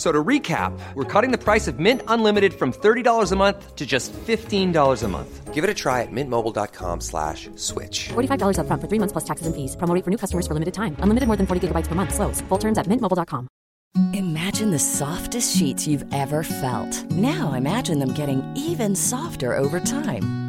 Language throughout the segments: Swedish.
F- So to recap, we're cutting the price of Mint Unlimited from $30 a month to just $15 a month. Give it a try at mintmobile.com slash switch. $45 upfront for three months plus taxes and fees. Promo for new customers for limited time. Unlimited more than 40 gigabytes per month. Slows. Full terms at mintmobile.com. Imagine the softest sheets you've ever felt. Now imagine them getting even softer over time.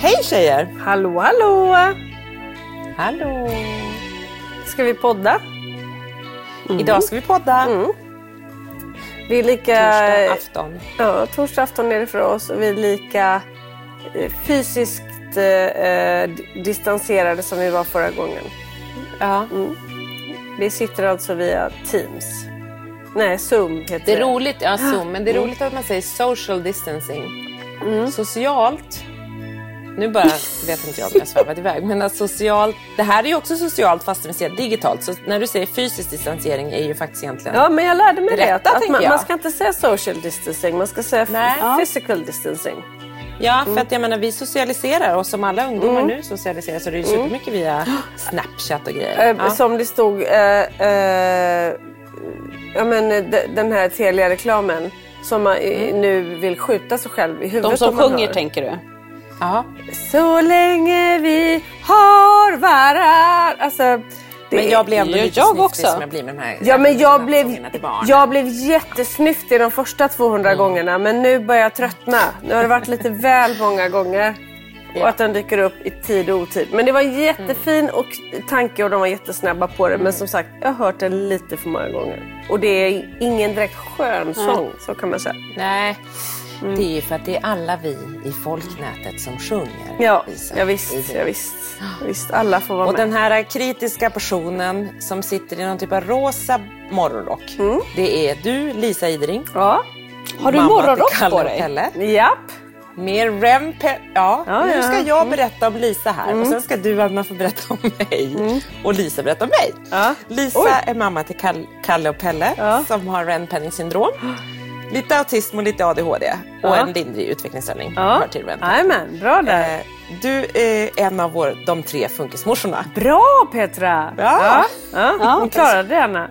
Hej tjejer! Hallå, hallå! Hallå! Ska vi podda? Idag ska vi podda. Mm. Det är lika... Torsdag afton. Ja, torsdag afton är det för oss vi är lika eh, fysiskt eh, distanserade som vi var förra gången. Ja. Vi sitter alltså via Teams. Nej, Zoom heter Det det. är roligt, ja, Zoom, men det är roligt att man säger social distancing. Socialt, nu bara vet inte jag om jag svävat iväg, men att socialt, det här är ju också socialt fast vi säger digitalt. Så när du säger fysisk distansering är ju faktiskt egentligen Ja, men jag lärde mig Det Att, man, jag. man ska inte säga social distancing, man ska säga Nej. physical distancing. Ja, för att jag menar vi socialiserar och som alla ungdomar nu socialiserar så det är ju supermycket via Snapchat och grejer. Eh, Ja. Som det stod, eh, eh, ja, men, eh, de- den här Telia-reklamen som man eh, nu vill skjuta sig själv i huvudet. De som sjunger hör. tänker du? Ja. Så länge vi har varann. Alltså, det Men jag blev ändå lite jag också. som jag blir med de här Ja men jag blev, jag blev jättesnyftig de första 200 Mm. gångerna men nu börjar jag tröttna. Nu har det varit lite väl många gånger. Ja. Och att den dyker upp i tid och otid. Men det var jättefin och tanke och de var jättesnabba på det. Men som sagt, jag har hört den lite för många gånger. Och det är ingen direkt skön sång, så kan man säga. Nej, det är ju för att det är alla vi i folknätet som sjunger. Ja, ja visst, ja, visst. visst. Alla får vara Och med. den här kritiska personen som sitter i någon typ av rosa morgonrock. Det är du, Lisa Idring. Ja, Har du morgonrock på och dig? Pelle. japp. Mer rempe... Ja, Ja, nu ska jag berätta om Lisa här och sen ska du Anna få berätta om mig. Och Lisa berätta om mig. Ja. Lisa Oj. är mamma till Kall- Kalle och Pelle Ja. som har Ren-Penning syndrom. Lite autism och lite ADHD och en lindrig utvecklingsstörning. Ja. Hör till Ren Jajamän, bra där. Eh, Du är en av vår, de tre funkismorsorna. Bra Petra! Ja. ja. ja. Hon klarade det Anna.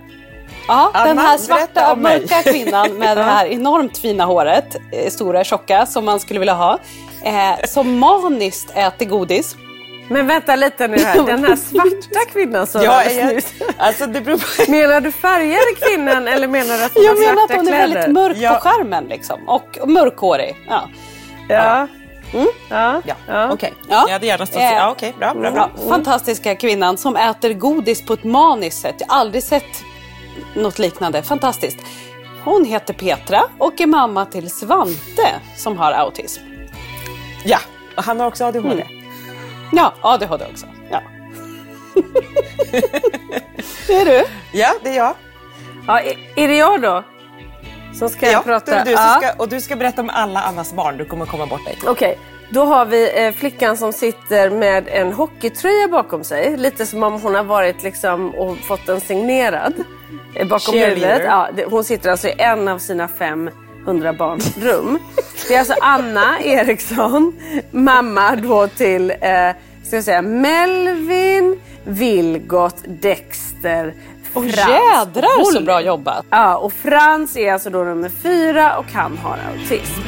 Ja, den Anna, här berätta svarta, mörka kvinnan med det här enormt fina håret, eh, stora, tjocka, som man skulle vilja ha. Eh, som maniskt äter godis. Men vänta lite nu här. Den här svarta kvinnan som Jag är, nyss. alltså det beror på... Menar du färgade kvinnan eller menar du att hon Jag har menar att hon är kläder? väldigt mörk Ja. på skärmen liksom. Och mörkhårig. Ja. Ja. Ja. Ja, Ja. okej. Ja. Jag hade gärna stått... Eh, Ja, okej. Bra, bra, bra. Ja, fantastiska kvinnan som äter godis på ett maniskt sätt. Jag har aldrig sett något liknande. Fantastiskt. Hon heter Petra och är mamma till Svante som har autism. Ja, och han har också ADHD. Ja, ADHD också. Ja. det är du. Ja, det är jag. Ja, är- det jag då? Som ska Ja, jag prata? det är du Ja. ska, och du ska berätta om alla Annas barn. Du kommer komma bort dig. Okej, Då har vi eh, flickan som sitter med en hockeytröja bakom sig. Lite som om hon har varit liksom och fått den signerad. eh, Bakom huvudet. Ja, hon sitter alltså i en av sina 500 barns rum. Det är alltså Anna Eriksson, mamma då till eh, ska jag säga, Melvin, Vilgot, Dexter, Och Frans. jädrar så bra jobbat! Ja, och Frans är alltså då nummer fyra och han har autism.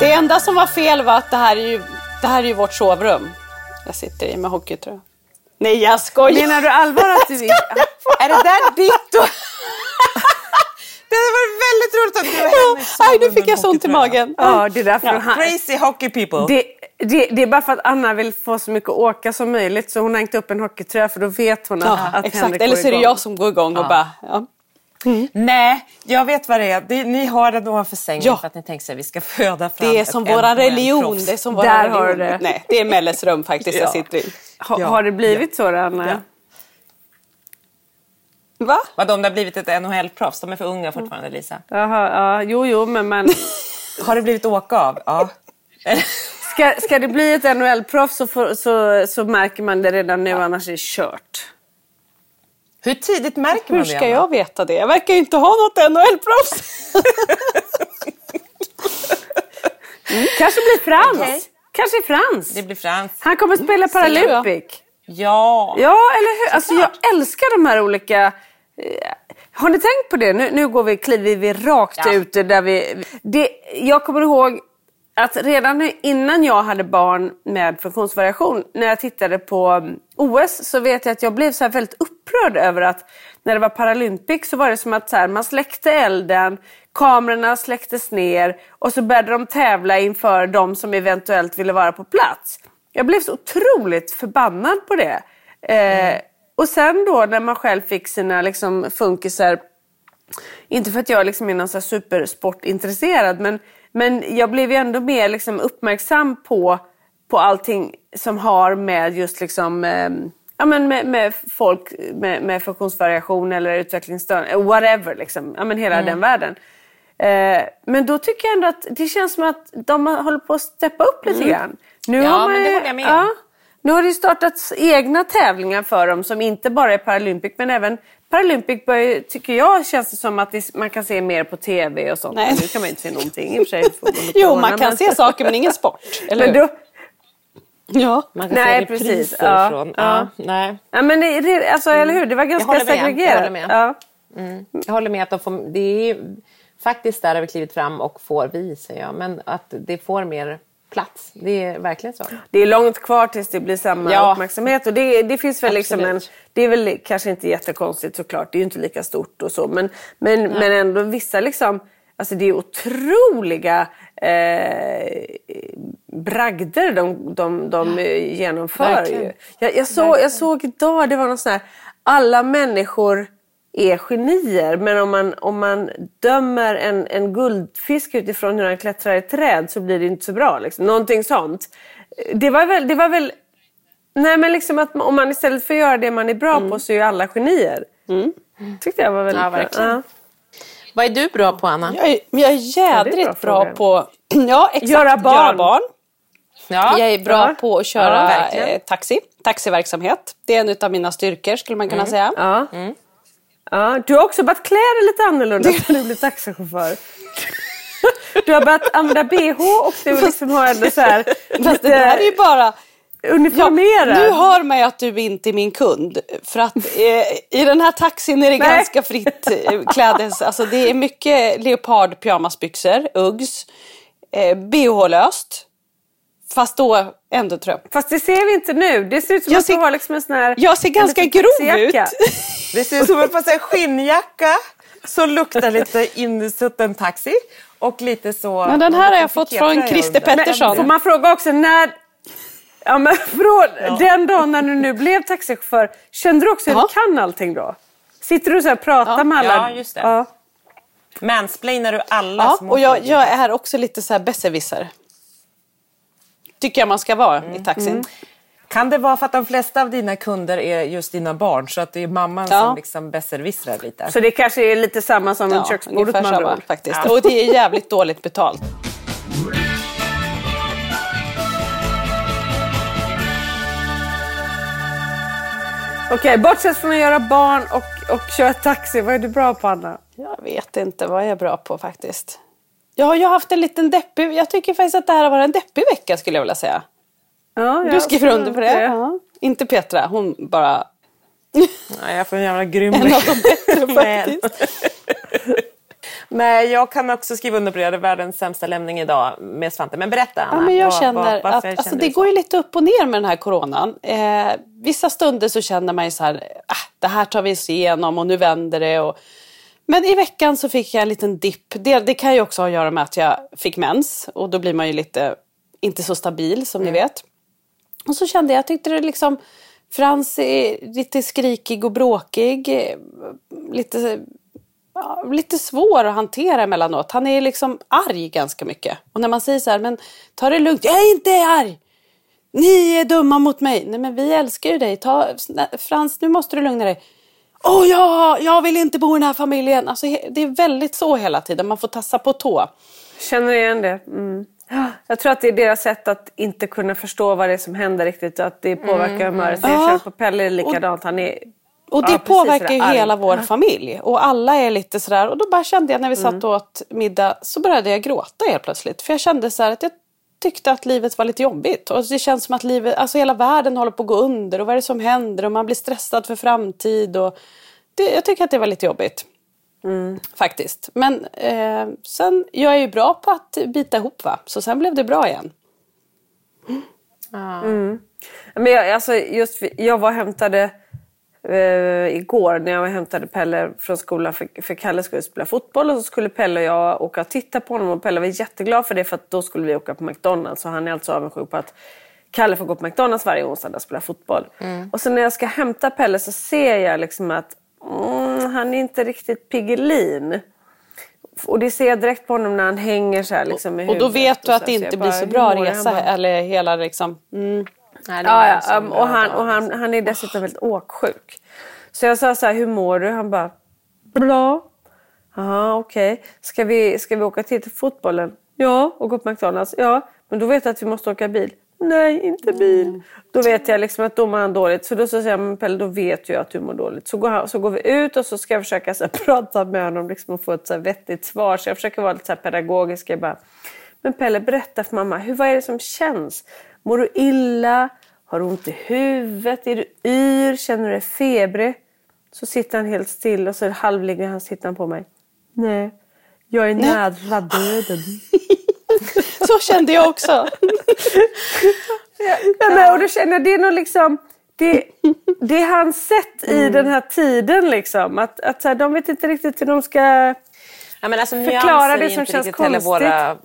Det enda som var fel var att det här är ju, det här är ju vårt sovrum. Jag sitter i med hockeytröja. Nej jag skojar! Menar du allvar att du vill... Är det där ditt då? det hade varit väldigt roligt om du och henne sov Nej nu fick jag så ont i magen. Ja, det är därför Ja. han... Crazy hockey people. Det, det, det är bara för att Anna vill få så mycket åka som möjligt så hon har hängt upp en hockeytröja för då vet hon att, Ja, att exakt. Henrik Eller går så är det igång. jag som går igång och bara... Ja. Nej, jag vet vad det är. Det, ni har det ovanför sängen Ja. för att ni tänker sig att vi ska föda fram Det är som en religion. Det är som Där religion. har det. Nej, det är Melles rum faktiskt jag sitter i. Ha, Ja. Har det blivit så då, Anna? Va? Vadå om det har blivit ett NHL-proffs? De är för unga fortfarande Lisa. Jaha, ja, jo, jo, men, men Har det blivit åka av? Ja. ska, ska det bli ett NHL-proffs så, så, så märker man det redan nu, annars är det kört. Hur tidigt märker man Hur det? ska Anna? jag veta det? Jag verkar ju inte ha något NHL-proffs. Kanske blir Frans. Okej. Kanske Frans. Det blir Frans. Han kommer spela Ser du? Paralympic. Ja. Ja, eller hur? Alltså, jag älskar de här olika... eh, Har ni tänkt på det? Nu, nu går vi, kliver vi rakt Ja. ut där vi... Det, jag kommer ihåg att redan innan jag hade barn med funktionsvariation, när jag tittade på mm, OS, så vet jag att jag blev så här väldigt upprörd över att när det var Paralympics så var det som att så här, man släckte elden, kamerorna släcktes ner och så började de tävla inför de som eventuellt ville vara på plats. Jag blev så otroligt förbannad på det. Eh, och sen då när man själv fick sina liksom, funkisar inte för att jag liksom är någon så här supersportintresserad men, men jag blev ju ändå mer liksom uppmärksam på, på allting som har med just liksom, eh, ja, men med, med folk med, med funktionsvariation eller utvecklingsstörning, eh, whatever, liksom. ja, men hela Mm. den världen. Eh, men då tycker jag ändå att det känns som att de håller på att steppa upp lite grann. Nu Ja, har man men det håller jag med. Ja, nu har det startats egna tävlingar för dem som inte bara är Paralympic men även Paralympic börjar, tycker jag känns det som att det, man kan se mer på tv och sånt. Nej. Nu kan man inte se någonting i och för sig. Jo, man kan men- se saker men ingen sport. Eller Men då, Ja. Man kan Nej, se precis. Ja, från... ja. Ja, nej. ja, men det, det, alltså, eller hur? Det var ganska håller med, jag segregerat. håller med. Ja. Jag håller med att de får, det är ju- faktiskt där har vi klivit fram och får vi, säger jag. Men att det får mer plats. Det är verkligen så. Det är långt kvar tills det blir samma Ja. uppmärksamhet. Och det, det finns väl liksom en, det är väl kanske inte jättekonstigt såklart. Det är ju inte lika stort och så. Men, men, men ändå vissa liksom, alltså det är otroliga eh, bragder de, de, de genomför. Ju. Jag, jag, såg, jag såg idag, det var någon sån här, alla människor är genier. Men om man, om man dömer en, en guldfisk utifrån hur han klättrar i träd så blir det inte så bra. Liksom. Någonting sånt. Det var väl... Det var väl nej men liksom att om man istället för att göra det man är bra på så är ju alla genier. Tyckte jag var väldigt Ja, bra. Ja. Vad är du bra på, Anna? Jag är, jag är jädrigt Ja, är bra, bra på ja, exakt, Göra barn. Göra barn. Ja. Jag är bra Ja. på att köra eh, taxi, taxiverksamhet. Det är en av mina styrkor skulle man kunna säga. Ja. Ja. Du har också börjat klä dig lite annorlunda sen du blev taxichaufför. Du har börjat använda bh och du liksom har ändå så här Fast det där är ju bara... uniformerad. nu hör man ju att du inte är min kund. För att eh, i den här taxin är det Nej. ganska fritt eh, klädes. Alltså det är mycket leopard pyjamasbyxor, Uggs, eh, bh-löst. Fast då ändå tröja. Fast det ser vi inte nu. Det ser ut som Jag att du har liksom en sån här... Jag ser en ganska grov ut. Det ser ut som säger skinnjacka som luktar lite insutten taxi. Och lite så... Men den här har jag fått från Christer Pettersson. får man fråga också när... Ja, men från den dagen när du nu blev taxichaufför, kände du också att Ja. du kan allting då? Sitter du så här och pratar med alla? Ja, just det. Ja. Mansplainar du alla Ja, små och jag, jag är också lite så här besserwisser. Tycker jag man ska vara Mm. i taxin. Kan det vara för att de flesta av dina kunder är just dina barn så att det är mamman Ja. som liksom besserwissrar lite? Så det kanske är lite samma som Ja, köksbordet andra samma faktiskt. Och det är jävligt dåligt betalt. Okej, bortsett från att göra barn och, och köra taxi, vad är du bra på Anna? Jag vet inte vad jag är bra på faktiskt. Jag har ju haft en liten deppig... Jag tycker faktiskt att det här har varit en deppig vecka skulle jag vilja säga. Ja, Du skriver under på det? Ja. Inte Petra, hon bara... Nej, jag får en jävla grym En av de bättre faktiskt. Nej, jag kan också skriva under på det. Hade världens sämsta lämning idag med Svante. Men berätta Anna. Ja, men jag Vad- känner vad- att alltså, det så? går ju lite upp och ner med den här coronan. Eh, vissa stunder så känner man ju så här, ah, det här tar vi oss igenom och nu vänder det. Och... Men i veckan så fick jag en liten dipp. Det, det kan ju också ha att göra med att jag fick mens och då blir man ju lite, inte så stabil som Mm. ni vet. Och så kände jag, jag tyckte det liksom, Frans är lite skrikig och bråkig. eh, Lite, ja, lite svår att hantera emellanåt. Han är liksom arg ganska mycket. Och när man säger så här, men ta det lugnt. Jag är inte arg! Ni är dumma mot mig. Nej men vi älskar ju dig. Ta, Frans, nu måste du lugna dig. Åh ja, jag vill inte bo i den här familjen. Alltså, det är väldigt så hela tiden. Man får tassa på tå. Känner igen det. Mm. Jag tror att det är deras sätt att inte kunna förstå vad det är som händer riktigt att det påverkar humöret. Jag Ja. känner på Pelle är likadant. Han är Och det ja, påverkar ju hela vår familj. Och alla är lite sådär. Och då bara kände jag när vi satt och åt middag så började jag gråta helt plötsligt. För jag kände så här att jag tyckte att livet var lite jobbigt. Och det känns som att livet, alltså hela världen håller på att gå under. Och vad är det som händer? Och man blir stressad för framtid. Och det, jag tycker att det var lite jobbigt. Faktiskt. Men eh, sen, jag är ju bra på att bita ihop va. Så sen blev det bra igen. Men jag, alltså just, jag var och hämtade eh, igår när jag och hämtade Pelle från skolan för, för Kalle skulle spela fotboll och så skulle Pelle och jag åka och titta på honom och Pelle var jätteglad för det för att då skulle vi åka på McDonalds och han är alltså avundsjuk på att Kalle får gå på McDonalds varje onsdag och spela fotboll. Och så när jag ska hämta Pelle så ser jag liksom att mm, han är inte riktigt Piggelin. Och det ser jag direkt på honom när han hänger så här liksom med Och då huvudet vet du att det inte blir så bra resa. Eller hela liksom... Mm. Nej, Ja, ja um, och, han, och han, han är dessutom väldigt åksjuk. Så jag sa så här, hur mår du? Han bara, bra. Ja, okej. Ska, vi, ska vi åka till fotbollen? Ja, och gå på McDonalds? Ja, men då vet jag att vi måste åka bil. Nej, inte bil. Då vet jag liksom att då mår han dåligt. Så då säger jag, men Pelle, då vet jag att du mår dåligt. Så går, han, så går vi ut och så ska jag försöka så här, prata med honom liksom, och få ett så här, vettigt svar. Så jag försöker vara lite så här, pedagogisk. Jag bara, men Pelle, berätta för mamma. Hur, vad är det som känns? Mår du illa? Har du ont i huvudet? Är du yr? Känner du dig febrig? Så sitter han helt still och så halvligger han sitter han på mig. Nej, jag är nära döden. Så kände jag också. Ja, men, och då känner det är nog liksom... Det, det är hans sätt i den här tiden liksom. Att, att så här, de vet inte riktigt hur de ska... Ja, men alltså, Förklara det som känns konstigt. Våra,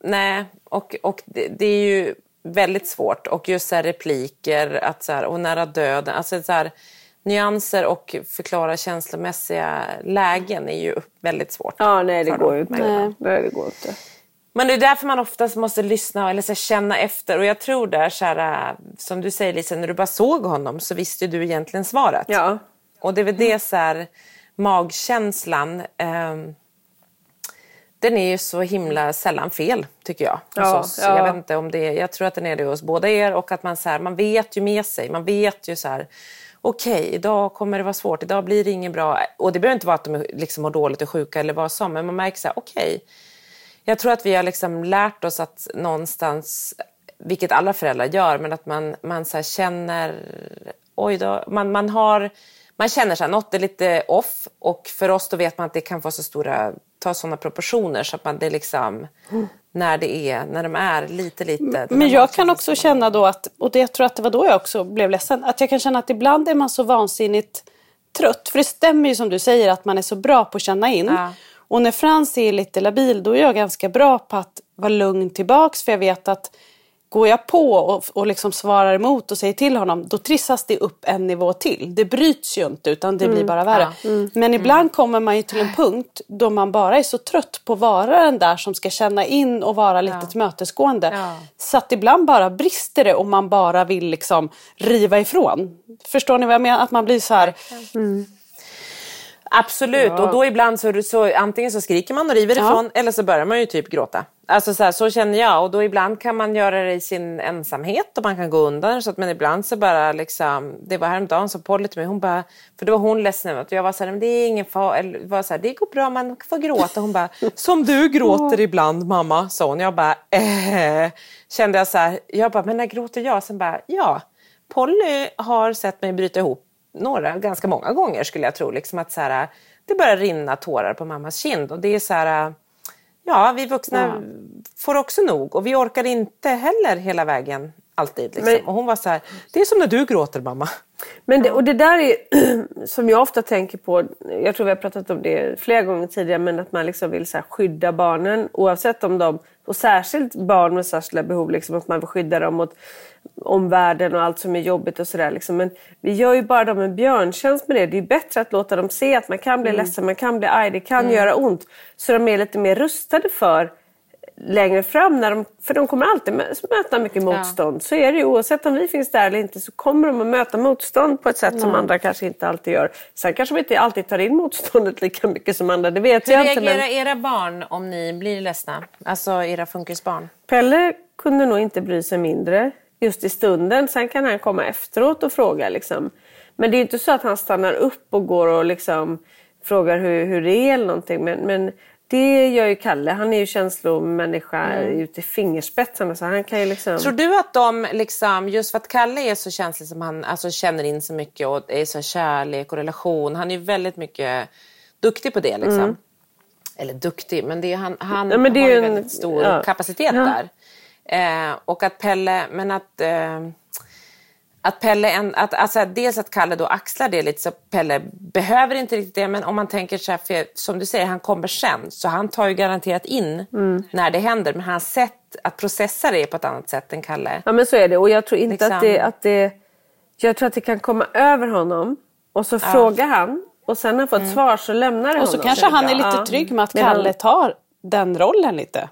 nej, och, och det, det är ju väldigt svårt. Och just så här repliker, att så här, och nära döden. Alltså så här, nyanser och förklara känslomässiga lägen är ju väldigt svårt. Ja, nej det går ju inte. Nej. Nej, det går inte. Men det är därför man oftast måste lyssna eller så här, känna efter. Och jag tror där, så här, äh, som du säger Lisa, när du bara såg honom så visste du egentligen svaret. Ja. Och det är väl det så här, magkänslan. ehm, den är ju så himla sällan fel tycker jag. Ja, oss. ja. Jag vet inte om det jag tror att den är det hos båda er och att man så här, man vet ju med sig, man vet ju så här okej, idag kommer det vara svårt, idag blir det inget bra. Och det behöver inte vara att de liksom mår dåligt och sjuka eller vad som, men man märker så här, okej, jag tror att vi har liksom lärt oss att någonstans, vilket alla föräldrar gör, men att man, man så känner, oj då, man, man har, man känner så här, något är lite off och för oss då vet man att det kan få så stora, ta sådana proportioner så att man det liksom, när det är, när de är lite lite. Men jag kan också känna då att, och det jag tror att det var då jag också blev ledsen, att jag kan känna att ibland är man så vansinnigt trött. För det stämmer ju som du säger att man är så bra på att känna in. Ja. Och när Frans är lite labil då är jag ganska bra på att vara lugn tillbaks för jag vet att Går jag på och, och liksom svarar emot och säger till honom, då trissas det upp en nivå till. Det bryts ju inte utan det blir bara värre. Men ibland kommer man ju till en punkt då man bara är så trött på att vara den där som ska känna in och vara lite tillmötesgående. Ja. Så att ibland bara brister det och man bara vill liksom riva ifrån. Förstår ni vad jag menar? Att man blir så här, Absolut, och då ibland så, så antingen så skriker man och river Ja. ifrån eller så börjar man ju typ gråta. Alltså så, här, så känner jag och då ibland kan man göra det i sin ensamhet och man kan gå undan. Så att, men ibland så bara liksom, det var häromdagen så Polly till mig, hon bara, för då var hon ledsen över att jag var så här, men det är ingen fara, eller var så här, det går bra, man får gråta. Hon bara, som du gråter ibland mamma, sa hon. Jag bara, eh. Kände jag så här, jag bara, men när gråter jag? Sen bara, ja, Polly har sett mig bryta ihop några, ganska många gånger skulle jag tro. Liksom att så här, det börjar rinna tårar på mammas kind. Och det är så här, ja, vi vuxna får också nog. Och vi orkar inte heller hela vägen alltid. Liksom. Men- och hon var så här, det är som när du gråter mamma. Men det, och det där är som jag ofta tänker på, jag tror vi har pratat om det flera gånger tidigare, men att man liksom vill så skydda barnen oavsett om de, och särskilt barn med särskilda behov, liksom, att man vill skydda dem mot omvärlden och allt som är jobbigt och sådär. Liksom. Men vi gör ju bara dem en björntjänst med det. Det är bättre att låta dem se att man kan bli ledsen, man kan bli arg, det kan göra ont. Så de är lite mer rustade för längre fram, när de, för de kommer alltid mö- möta mycket motstånd. Så är det ju, oavsett om vi finns där eller inte så kommer de att möta motstånd på ett sätt som andra kanske inte alltid gör. Sen kanske vi inte alltid tar in motståndet lika mycket som andra, det vet Hur jag inte. reagerar Men era barn om ni blir ledsna? Alltså era funkisbarn? Pelle kunde nog inte bry sig mindre just i stunden. Sen kan han komma efteråt och fråga. Liksom. Men det är inte så att han stannar upp och går och liksom frågar hur, hur det är eller någonting. Men, men det gör ju Kalle. Han är ju känslomänniska ut i fingerspetsarna. Så han kan ju liksom... Tror du att de, liksom, just för att Kalle är så känslig som han alltså, känner in så mycket och är så kärlek och relation. Han är ju väldigt mycket duktig på det. Liksom. Eller duktig, men det är, han, han Ja, det har ju en- väldigt stor ja. kapacitet Ja. där. Eh, och att Pelle, men att... Eh, att Pelle, en, att, alltså dels att Kalle då axlar det lite så Pelle behöver inte riktigt det men om man tänker så här, för som du säger han kommer sen så han tar ju garanterat in Mm. när det händer men hans sätt att processa det är på ett annat sätt än Kalle. Ja men så är det. Och jag tror inte Liksom. att, det, att det... Jag tror att det kan komma över honom. Och så frågar han. Och sen när han fått svar så lämnar det och så honom. kanske han är lite Ja. trygg med att Kalle tar den rollen lite.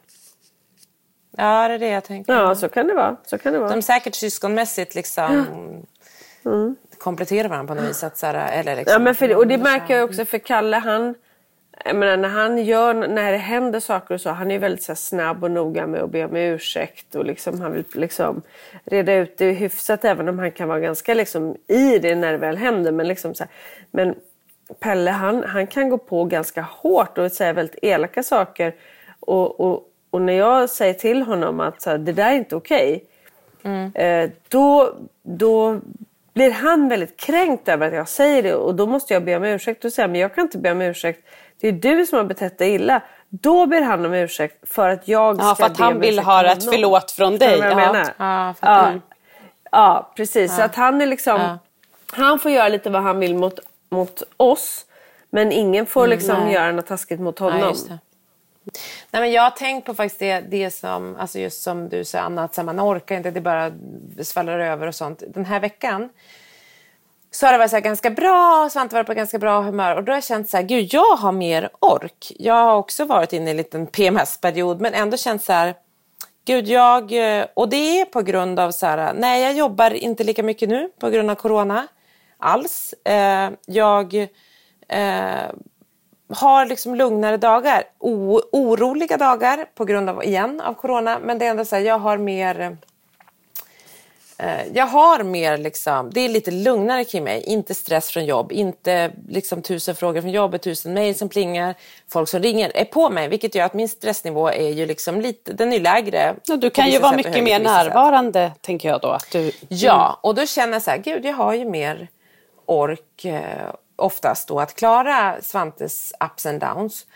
Ja, det är det jag tänker. Ja, så kan det vara. Så kan det vara. De säkert syskonmässigt liksom kompletterar varandra på något vis. Att, så här, eller liksom, Ja, men för, och det märker jag också för Kalle. Han, jag menar, när han gör, när det händer saker och så, han är väldigt så här, snabb och noga med att be om ursäkt. Och liksom, han vill liksom reda ut det hyfsat även om han kan vara ganska liksom, i det när det väl händer. Men, liksom, så här, men Pelle han, han kan gå på ganska hårt och säga väldigt elaka saker. Och, och, och när jag säger till honom att så här, det där är inte okej. Eh, då, då blir han väldigt kränkt över att jag säger det och då måste jag be om ursäkt och säga men jag kan inte be om ursäkt. Det är du som har betett dig illa. Då ber han om ursäkt för att jag Ja, ska för att han vill ha ett förlåt från dig. jag Ja. menar? Ja, Ja, ja precis. Så att han är liksom... Han får göra lite vad han vill mot, mot oss. Men ingen får liksom göra något taskigt mot honom. Ja, det. Nej, men jag har tänkt på faktiskt det, det som, alltså just som du sa Anna, att man orkar inte, det bara svallar över och sånt. Den här veckan så har det varit så här ganska bra, Svante har varit på ganska bra humör och då har jag känt så här, gud jag har mer ork. Jag har också varit inne i en liten PMS-period men ändå känt så här, gud jag, eh, och det är på grund av så här, nej jag jobbar inte lika mycket nu på grund av corona alls. Eh, jag eh, har liksom lugnare dagar, o, oroliga dagar på grund av, igen, av corona. Men det är ändå så här, jag har mer... Eh, jag har mer liksom, det är lite lugnare kring mig. Inte stress från jobb, inte liksom tusen frågor från jobbet, tusen mejl som plingar, folk som ringer är på mig. Vilket gör att min stressnivå är ju liksom lite, den är lägre. Ja, du kan ju vara mycket mer vissa sätt. närvarande, tänker jag då. Att du, Ja, och då känner jag så här, gud jag har ju mer ork eh, oftast då att klara Svantes ups and downs.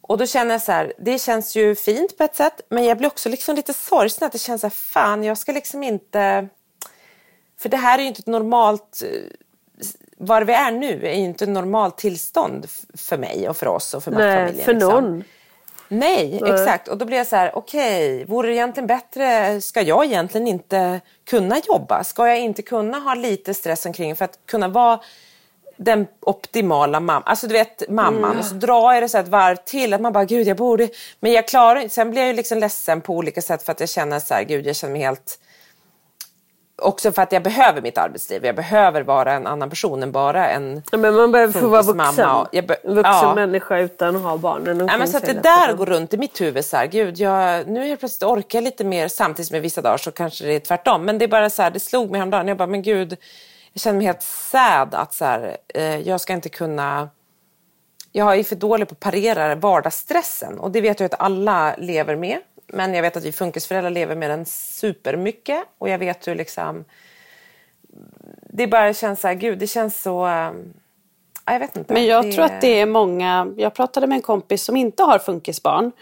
Och då känner jag så här, det känns ju fint på ett sätt men jag blir också liksom lite sorgsen att det känns så här, fan jag ska liksom inte... För det här är ju inte ett normalt... eh, Var vi är nu är ju inte ett normalt tillstånd för mig och för oss och för Nej, familjen. för liksom. någon. Nej, exakt. Och då blir jag så här, okej, vore det egentligen bättre, ska jag egentligen inte kunna jobba? Ska jag inte kunna ha lite stress omkring för att kunna vara den optimala mamman. Alltså du vet mamman Mm. och så drar jag det så ett varv till att man bara gud jag borde. Men jag klarar inte. Sen blir jag ju liksom ledsen på olika sätt för att jag känner så här gud jag känner mig helt. Också för att jag behöver mitt arbetsliv. Jag behöver vara en annan person än bara en Ja, men man behöver få vara vuxen. be- vuxen ja. människa utan att ha barnen omkring men så att det hela där går runt i mitt huvud så här, gud, jag, nu helt plötsligt orkar jag lite mer samtidigt med vissa dagar så kanske det är tvärtom. Men det är bara så här, det slog mig häromdagen, jag bara, men gud, jag känner mig helt sad att så här, eh, jag ska inte kunna, jag är för dålig på att parera vardagsstressen och det vet jag att alla lever med. Men jag vet att vi funkisföräldrar lever med den supermycket och jag vet hur liksom, det bara känns så här, gud, det känns så, eh, ja, jag vet inte. Men jag tror att det är många, jag pratade med en kompis som inte har funkisbarn.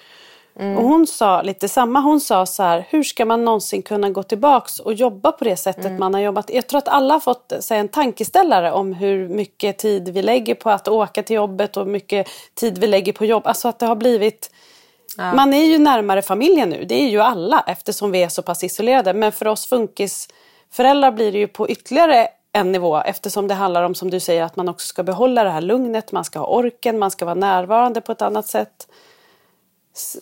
Och hon sa lite samma, hon sa så här, hur ska man någonsin kunna gå tillbaks och jobba på det sättet man har jobbat? Jag tror att alla har fått sig en tankeställare om hur mycket tid vi lägger på att åka till jobbet och hur mycket tid vi lägger på jobb. Alltså att det har blivit, man är ju närmare familjen nu, det är ju alla eftersom vi är så pass isolerade. Men för oss funkisföräldrar blir det ju på ytterligare en nivå eftersom det handlar om som du säger att man också ska behålla det här lugnet, man ska ha orken, man ska vara närvarande på ett annat sätt.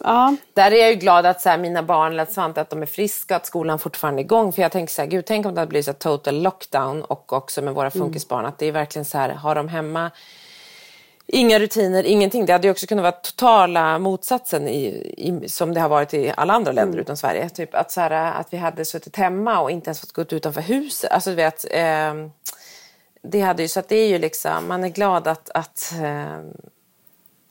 Ja, Där är jag ju glad att så här, mina barn, eller Svante, att de är friska, att skolan fortfarande är igång. För jag tänker så här, gud tänk om det hade blivit så här total lockdown och också med våra funkisbarn. Att det är verkligen så här, har de hemma inga rutiner, ingenting. Det hade ju också kunnat vara totala motsatsen i, i, som det har varit i alla andra länder utom Sverige. Typ att, så här, att vi hade suttit hemma och inte ens fått gå ut utanför huset. Alltså du vet, ehm, det hade ju, så att det är ju liksom, man är glad att, att ehm,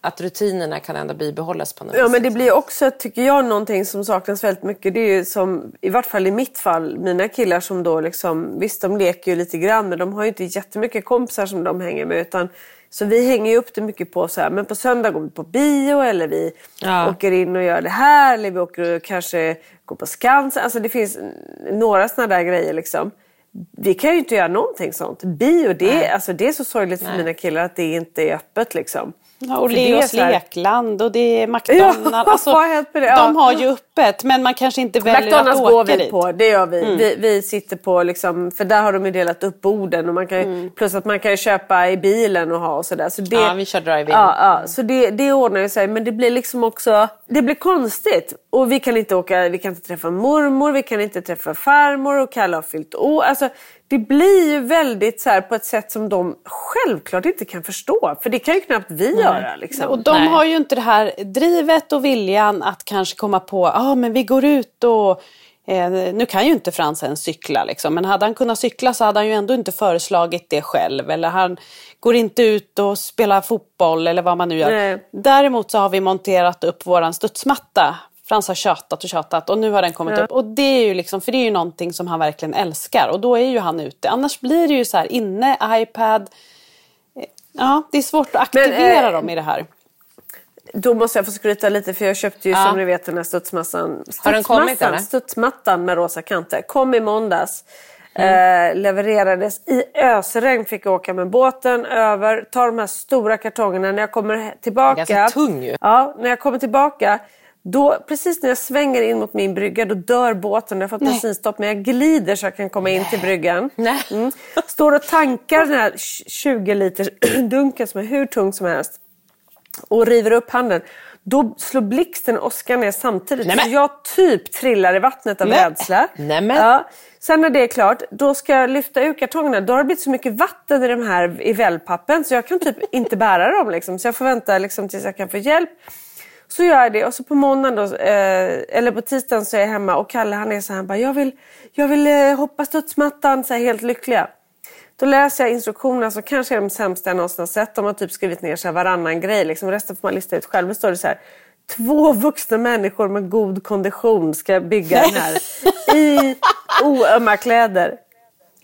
att rutinerna kan ändå bibehållas på något Ja vis. men det blir också, tycker jag, någonting som saknas väldigt mycket. Det är ju som, i vart fall i mitt fall, mina killar som då liksom, visst de leker ju lite grann men de har ju inte jättemycket kompisar som de hänger med. Utan, så vi hänger ju upp det mycket på så här, men på söndag går vi på bio eller vi Ja. åker in och gör det här. Eller vi åker och kanske går på Skansen. Alltså det finns några sådana där grejer liksom. Vi kan ju inte göra någonting sånt. Bio, det, alltså, det är så sorgligt för mina killar att det inte är öppet liksom. Ja, och Leos lekland och det är McDonalds. Ja, alltså. De har ju öppet men man kanske inte väljer McDonalds att åka går vi dit. på, det gör vi. vi. Vi sitter på, liksom, för där har de ju delat upp borden. Och man kan, ju- Plus att man kan köpa i bilen och ha och sådär. Så det, Ja, vi kör drive-in. Ja, ja, så det, det ordnar ju sig. Men det blir liksom också, det blir konstigt. Och vi kan inte åka, vi kan inte träffa mormor, vi kan inte träffa farmor och Kalle har fyllt år. Alltså, det blir ju väldigt så här, på ett sätt som de självklart inte kan förstå. För det kan ju knappt vi göra. Liksom. Och de har ju inte det här drivet och viljan att kanske komma på ja men vi går ut och eh, nu kan ju inte Frans ens cykla liksom, men hade han kunnat cykla så hade han ju ändå inte föreslagit det själv. Eller han går inte ut och spelar fotboll eller vad man nu gör. Nej. Däremot så har vi monterat upp våran studsmatta. Frans har tjatat och tjatat och nu har den kommit upp. Och det är ju liksom, för det är ju någonting som han verkligen älskar. Och då är ju han ute. Annars blir det ju så här inne, iPad. Eh, Ja, det är svårt att Men, aktivera eh, dem i det här. Då måste jag få skryta lite för jag köpte ju Ja. som ni vet den här studsmassan. Har den kommit, eller? Studsmattan med rosa kanter. Kom i måndags. Mm. Eh, levererades i ösregn. Fick jag åka med båten över. Ta de här stora kartongerna. När jag kommer tillbaka. Ganska tung ju. Ja, när jag kommer tillbaka. Då, precis när jag svänger in mot min brygga då dör båten. Jag har fått bensinstopp men jag glider så jag kan komma in till bryggan. Nej. Mm. Står och tankar den här 20 liters dunken som är hur tung som helst och river upp handen. Då slår blixten och åskan ner samtidigt. Nämen. Så jag typ trillar i vattnet av Nej. rädsla. Nämen. Ja. Sen när det är klart, då ska jag lyfta ur kartongerna. Då har det blivit så mycket vatten i de här i wellpappen så jag kan typ inte bära dem. Liksom. Så jag får vänta liksom, tills jag kan få hjälp. Så gör jag det och så på måndagen då, eh, eller på tisdagen så är jag hemma och Kalle han är så här, han bara, jag vill, jag vill eh, hoppa studsmattan, så här, helt lyckliga. Då läser jag instruktionerna som kanske är de sämsta jag någonsin har sett. De har typ skrivit ner så här varannan grej. Liksom. Resten får man lista ut själv. Då står det så här. Två vuxna människor med god kondition ska bygga den här i oömma kläder.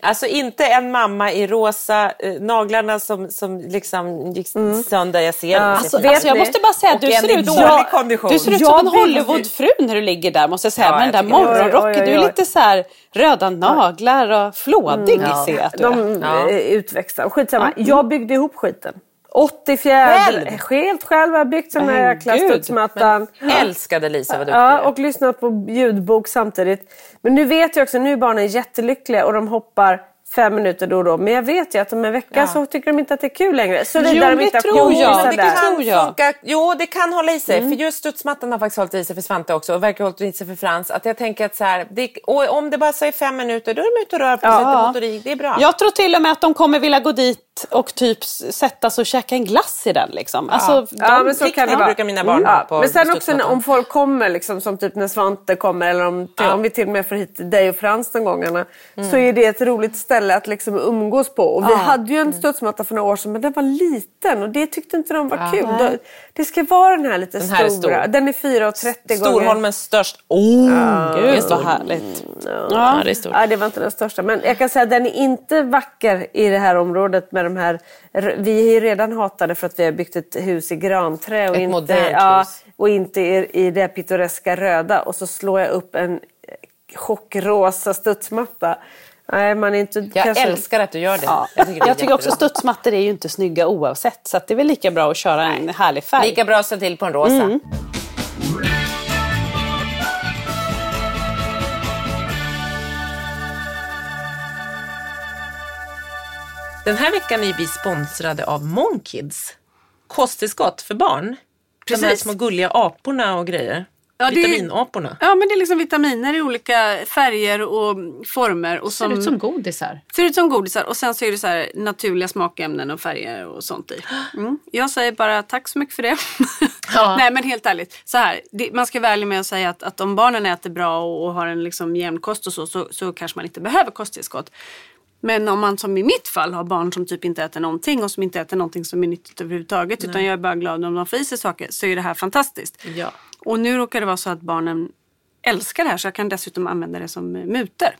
Alltså inte en mamma i rosa, eh, naglarna som, som liksom gick sönder. Jag ser, Alltså, jag ser alltså, jag ni? måste bara säga att du ser i ut dålig kondition. du ser ut Jag som en Hollywoodfru när du ligger där måste jag säga. Ja, med den där morgonrocken. Du är lite så här röda naglar och flådig ser jag att du är. De Ja. är utväxta. Skitsamma. Mm. Jag byggde ihop skiten. 80 fjädrar. Själv? Helt själv har jag byggt sån här jäkla studsmattan. Älskade Lisa vad duktig Ja, och lyssnat på ljudbok samtidigt. Men nu vet jag också, nu är barnen jättelyckliga och de hoppar fem minuter då och då. Men jag vet ju att om en vecka så tycker de inte att det är kul längre. Så det Jo, där de det inte tror jag. där. Det kan- tror jag. Funka, jo, det kan hålla i sig. För just studsmattan har faktiskt hållit i sig för Svante också och verkar ha hållit i sig för Frans. Att jag tänker att så här, det, och om det bara är fem minuter, då är de ute och rör på sig, lite motorik. Det är bra. Jag tror till och med att de kommer vilja gå dit och typ sätta sig och käka en glass i den. Liksom. Alltså, de, Ja, men så kan det vara. brukar mina barn ha på Men sen också när, om folk kommer, liksom, som typ när Svante kommer eller om, till, om vi till och med får hit dig och Frans de gångerna. Så är det ett roligt ställe att liksom umgås på. Och vi hade ju en studsmatta för några år sedan men den var liten och det tyckte inte de var kul. Då- Det ska vara den här lite Den här är stora. stor. Den är 4,30 gånger. Storholmens störst. Oh, Gud vad härligt. Ja, det är stort. Ja, det var inte den största. Men jag kan säga att den är inte vacker i det här området med de här... Vi är ju redan hatade för att vi har byggt ett hus i granträ och Ett inte, modernt ja, hus. och inte i, i det pittoreska röda. Och så slår jag upp en chockrosa studsmatta. Nej, man är inte... Jag kanske- älskar att du gör det. Ja. Jag tycker, det Jag tycker också studsmattor är ju inte snygga oavsett. Så att det är väl lika bra att köra en härlig färg. Lika bra att sätta till på en rosa. Mm. Den här veckan är vi sponsrade av Monkids. Kosttillskott för barn. De här Precis. små gulliga aporna och grejer. Ja, Vitaminaporna. Ja, men det är liksom vitaminer i olika färger och former. Och Ser ut som godisar. Ser ut som godisar och sen så är det så här naturliga smakämnen och färger och sånt i. Mm. Jag säger bara tack så mycket för det. Nej men helt ärligt, så här, det, man ska vara ärlig med att säga att, att om barnen äter bra och, och har en liksom jämn kost och så, så, så kanske man inte behöver kosttillskott. Men om man som i mitt fall har barn som typ inte äter någonting och som inte äter någonting som är nyttigt överhuvudtaget utan jag är bara glad om de får i sig saker så är det här fantastiskt. Ja. Och nu råkar det vara så att barnen älskar det här så jag kan dessutom använda det som eh, muter.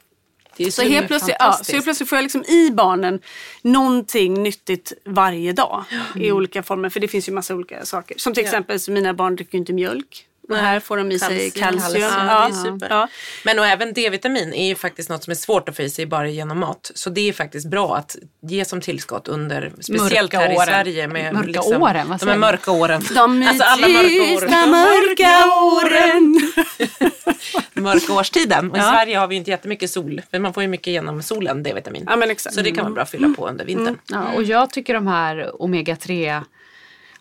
Det Så helt, plötsligt, ja, så helt plötsligt får jag liksom i barnen någonting nyttigt varje dag i olika former. För det finns ju massa olika saker. Som till exempel så mina barn dricker inte mjölk. Och här får de i sig kalcium. Ja, Ja. Men och även D-vitamin är ju faktiskt något som är svårt att få i sig bara genom mat. Så det är faktiskt bra att ge som tillskott under, speciellt Mörka här i åren. Sverige. Med Mörka liksom, åren, vad De säger är man? mörka åren. De Alltså alla mörka åren. mörka åren. Mörka årstiden. Och i Ja. Sverige har vi inte jättemycket sol. Men man får ju mycket genom solen D-vitamin. Ja, men exakt. Så det kan vara bra att fylla på under vintern. Ja, och jag tycker de här omega-3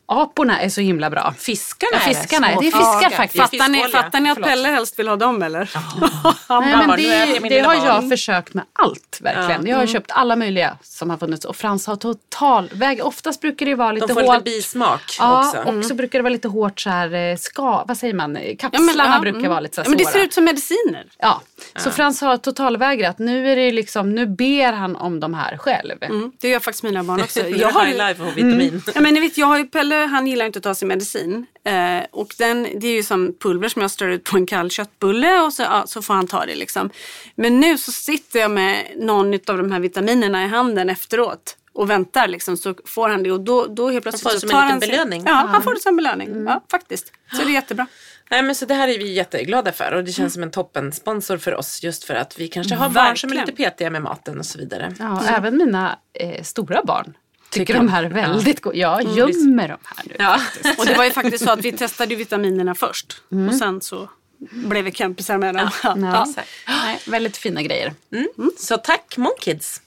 aporna är så himla bra. Fiskarna Ja, är det. fiskarna. Små Det är fiskar faktiskt. Fattar ni, fattar ni att Förlåt. Pelle helst vill ha dem eller? Nej, men det, det har jag försökt med allt verkligen. Jag har Mm. köpt alla möjliga som har funnits och Frans har totalväg. Oftast brukar det vara lite De får hårt. lite bismak Ja, också. och så brukar det vara lite hårt så här, eh, ska, vad säger man, kapslarna ja, brukar mm. vara lite så här Ja, men det ser ut som mediciner. Ja, så Frans har totalvägrat. Nu är det liksom, nu ber han om de här själv. Mm, det gör faktiskt mina barn också. Jag har, high life och vitamin. Ja, men ni vet, jag har ju Pelle, han gillar inte att ta sin medicin. Eh, och den, det är ju som pulver som jag strör ut på en kall köttbulle och så, ja, så får han ta det. Liksom. Men nu så sitter jag med någon av de här vitaminerna i handen efteråt och väntar liksom, så får han det och då, då helt plötsligt får det så som en han belöning. Ja, han får det som belöning. Ja, faktiskt. Så det är jättebra. Nej men så det här är vi jätteglada för och det känns som en toppensponsor för oss just för att vi kanske har barn som är Verkligen. lite petiga med maten och så vidare. Ja, även mina eh, stora barn tycker Tycker de här är väldigt goda. Jag gömmer de här nu. Ja. Och det var ju faktiskt så att vi testade vitaminerna först och sen så blev vi kompisar med dem. Ja. Ja. Nej, väldigt fina grejer. Så tack Monkids.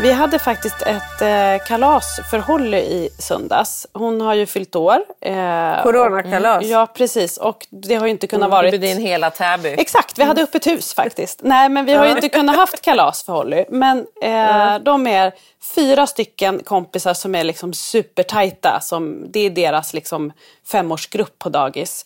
Vi hade faktiskt ett eh, kalas för Holly i söndags. Hon har ju fyllt år. Eh, Coronakalas. och- Ja, precis. Och det har ju inte kunnat Du vara... bjöd in hela Täby. Exakt, vi hade öppet hus faktiskt. Nej, men vi har ju inte kunnat haft kalas för Holly. Men eh, de är fyra stycken kompisar som är liksom supertajta. Som, det är deras liksom femårsgrupp på dagis.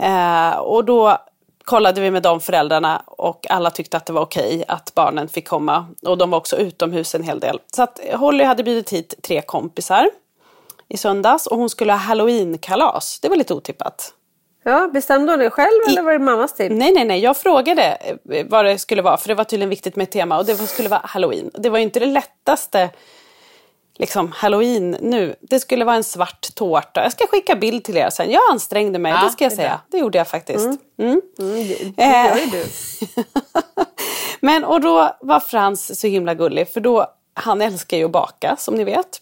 Eh, och då kollade vi med de föräldrarna och alla tyckte att det var okej att barnen fick komma. Och de var också utomhus en hel del. Så att Holly hade bjudit hit tre kompisar i söndags och hon skulle ha halloweenkalas. Det var lite otippat. Ja, bestämde hon det själv eller var det mammas tid? Nej, nej, nej. Jag frågade eh, vad det skulle vara, för det var tydligen viktigt med ett tema och det skulle vara halloween. Det var ju inte det lättaste liksom halloween nu. Det skulle vara en svart tårta. Jag ska skicka bild till er sen. Jag ansträngde mig, Ja, det ska jag det säga. bra. Det gjorde jag faktiskt. Mm. Det Eh, gör ju du. Men och då var Frans så himla gullig för då, han älskar ju att baka som ni vet.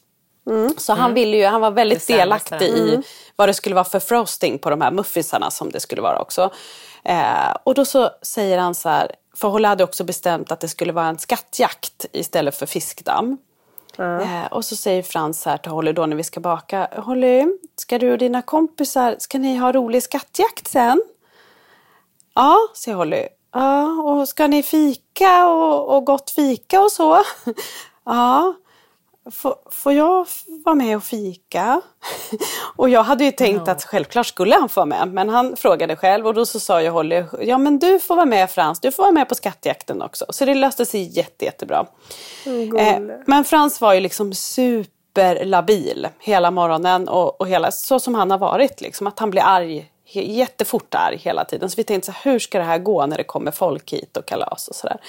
Så han ville ju, han var väldigt Det delaktig i vad det skulle vara för frosting på de här muffinsarna som det skulle vara också. Eh, och då så säger han så här, för Holle hade också bestämt att det skulle vara en skattjakt istället för fiskdamm. Eh, och så säger Frans här till Holly då när vi ska baka, Holly, ska du och dina kompisar, ska ni ha rolig skattjakt sen? Ja, säger Holly. Ja, och ska ni fika och, och gott fika och så? Ja. Får, jag vara med och fika? Och jag hade ju tänkt att självklart skulle han få vara med. Men han frågade själv och då så sa jag Holly, ja men du får vara med Frans, du får vara med på skattjakten också. Så det löste sig jätte, jättebra. Eh, men Frans var ju liksom superlabil hela morgonen och, och hela, så som han har varit. Liksom, att han blir arg, jättefort arg hela tiden. Så vi tänkte så här, hur ska det här gå när det kommer folk hit och kalas och sådär.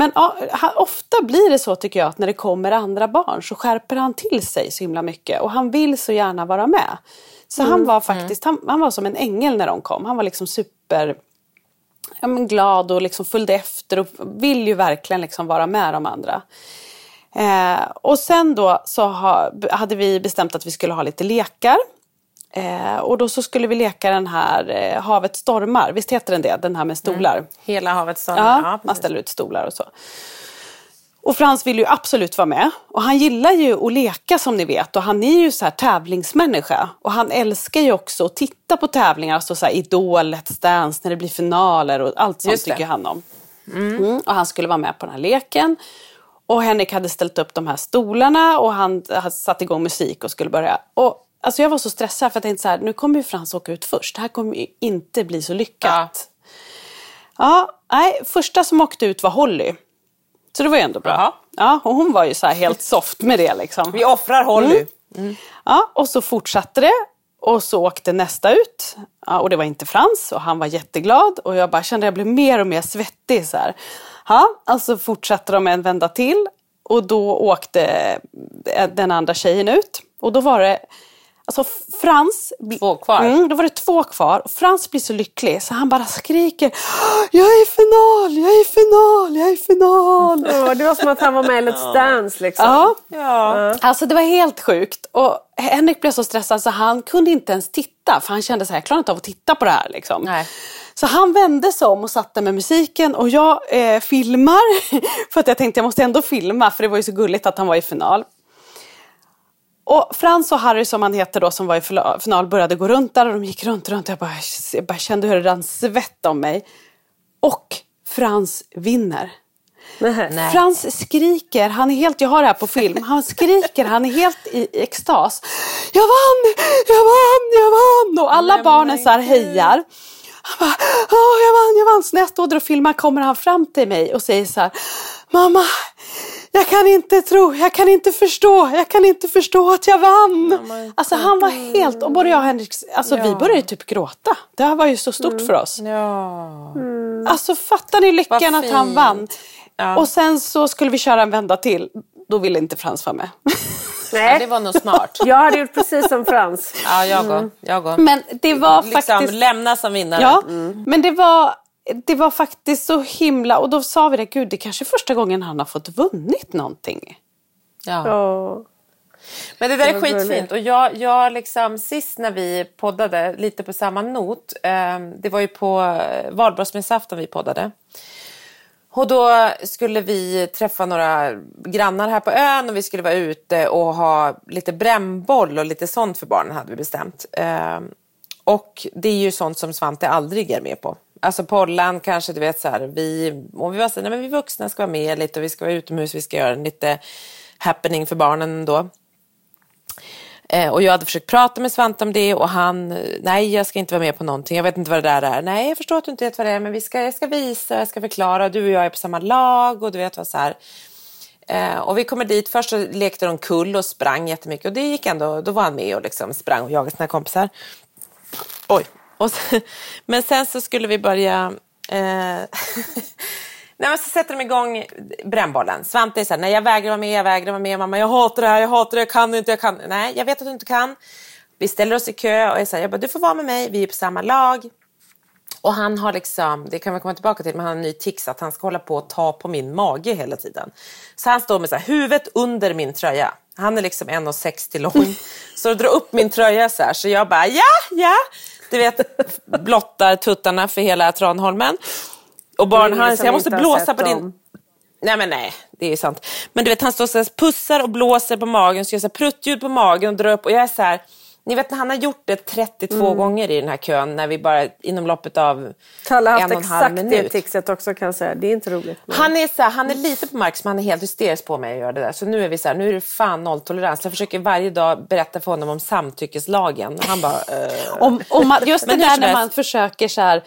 Men ja, ofta blir det så tycker jag att när det kommer andra barn så skärper han till sig så himla mycket och han vill så gärna vara med. Så han var faktiskt, han, han var som en ängel när de kom. Han var liksom super ja, glad och liksom följde efter och vill ju verkligen liksom vara med de andra. Eh, och sen då så ha, hade vi bestämt att vi skulle ha lite lekar. Eh, och då så skulle vi leka den här eh, Havet stormar, visst heter den det? Den här med stolar. Hela havet Ja, stormar. man ställer ut stolar och så. Och Frans vill ju absolut vara med. Och han gillar ju att leka som ni vet. Och han är ju så här tävlingsmänniska. Och han älskar ju också att titta på tävlingar. Alltså så här Idol, Let's Dance, när det blir finaler och allt sånt tycker han om. Mm. Och han skulle vara med på den här leken. Och Henrik hade ställt upp de här stolarna och han hade satt igång musik och skulle börja. Och alltså jag var så stressad för jag tänkte så här, nu kommer ju Frans åka ut först. Det här kommer ju inte bli så lyckat. Ja, nej, första som åkte ut var Holly. Så det var ju ändå bra. Jaha. Ja, och hon var ju så helt soft med det liksom. Vi offrar Holly. Ja, och så fortsatte det. Och så åkte nästa ut. Ja, och det var inte Frans och han var jätteglad. Och jag bara kände att jag blev mer och mer svettig. Så här. Ja, alltså fortsatte de en vända till. Och då åkte den andra tjejen ut. Och då var det Alltså Frans... Två kvar. Mm, då var det två kvar. Och Frans blir så lycklig så han bara skriker Jag är i final, jag är i final, jag är i final. Ja, det var som att han var med i Let's Dance liksom. Ja, Ja. Alltså det var helt sjukt. Och Henrik blev så stressad så han kunde inte ens titta. För han kände så här, jag klarar inte av att titta på det här. Liksom. Nej. Så han vände sig om och satte med musiken och jag eh, filmar. för att jag tänkte jag måste ändå filma för det var ju så gulligt att han var i final. Och Frans och Harry som han heter då som var i final började gå runt där och de gick runt runt. Jag bara, jag bara kände hur det rann svett om mig. Och Frans vinner. Nej. Frans skriker, han är helt, jag har det här på film, han skriker, han är helt i, i extas. Jag vann, jag vann, jag vann! Och alla barnen så här hejar. Han bara, Åh, jag vann, jag vann. Så när jag står där och filmar kommer han fram till mig och säger så här, mamma, jag kan inte tro, jag kan inte förstå, jag kan inte förstå att jag vann. Alltså han var helt, och både jag och Henrik, alltså vi började ju typ gråta. Det här var ju så stort för oss. Ja. Alltså fattar ni lyckan att han vann? Ja. Och sen så skulle vi köra en vända till. Då ville inte Frans vara med. ja, Nej, det var nog smart. jag hade gjort precis som Frans. Ja, jag går. Jag går. Men det var liksom faktiskt... lämna som vinnare. Ja, men det var, det var faktiskt så himla... Och då sa vi det, gud det är kanske är första gången han har fått vunnit någonting. Ja. Men det där är var skitfint. Och jag, jag liksom, sist när vi poddade, lite på samma not, eh, det var ju på eh, valborgsmässoafton vi poddade. Och då skulle vi träffa några grannar här på ön och vi skulle vara ute och ha lite brännboll och lite sånt för barnen hade vi bestämt. Eh, och det är ju sånt som Svante aldrig är med på. Alltså Pollan kanske, du vet så här, vi, och vi var så nej men vi vuxna ska vara med lite och vi ska vara utomhus, vi ska göra en lite happening för barnen då. Eh, och jag hade försökt prata med Svante om det och han, nej jag ska inte vara med på någonting, jag vet inte vad det där är. Nej jag förstår att du inte vet vad det är men vi ska, jag ska visa, jag ska förklara, du och jag är på samma lag och du vet vad så här. Eh, och vi kommer dit, först så lekte de kull och sprang jättemycket och det gick ändå, då var han med och liksom sprang och jagade sina kompisar. Oj. Och sen, men sen så skulle vi börja... Eh, Nej, men så sätter de igång brännbollen. Svante är så här, nej jag vägrar vara med, jag vägrar vara med. Mamma, jag hatar det här, jag hatar det, jag kan inte, jag kan. Nej, jag vet att du inte kan. Vi ställer oss i kö och jag säger, jag bara, du får vara med mig, vi är på samma lag. Och han har liksom, det kan vi komma tillbaka till, men han har en ny tics att han ska hålla på och ta på min mage hela tiden. Så han står med så här, huvudet under min tröja. Han är liksom 1,60 lång. Så drar upp min tröja så här, så jag bara ja, ja. Du vet, blottar tuttarna för hela Tranholmen. Och barn, han säger jag måste blåsa på din... Nej men nej, det är sant. Men du vet han står så här, pussar och blåser på magen, så gör så här pruttljud på magen och drar upp och jag är så här, ni vet när han har gjort det 32 Mm. gånger i den här kön när vi bara inom loppet av Kalle har en och en halv exakt det minut. tixet också kan jag säga. Det är inte roligt. Han är, så här, han är lite på mark, men han är helt hysterisk på mig att göra det där. Så nu är vi så här, nu är det fan nolltolerans. Jag försöker varje dag berätta för honom om samtyckeslagen. Och han bara, eh. Om, om man, just det där när man försöker så här,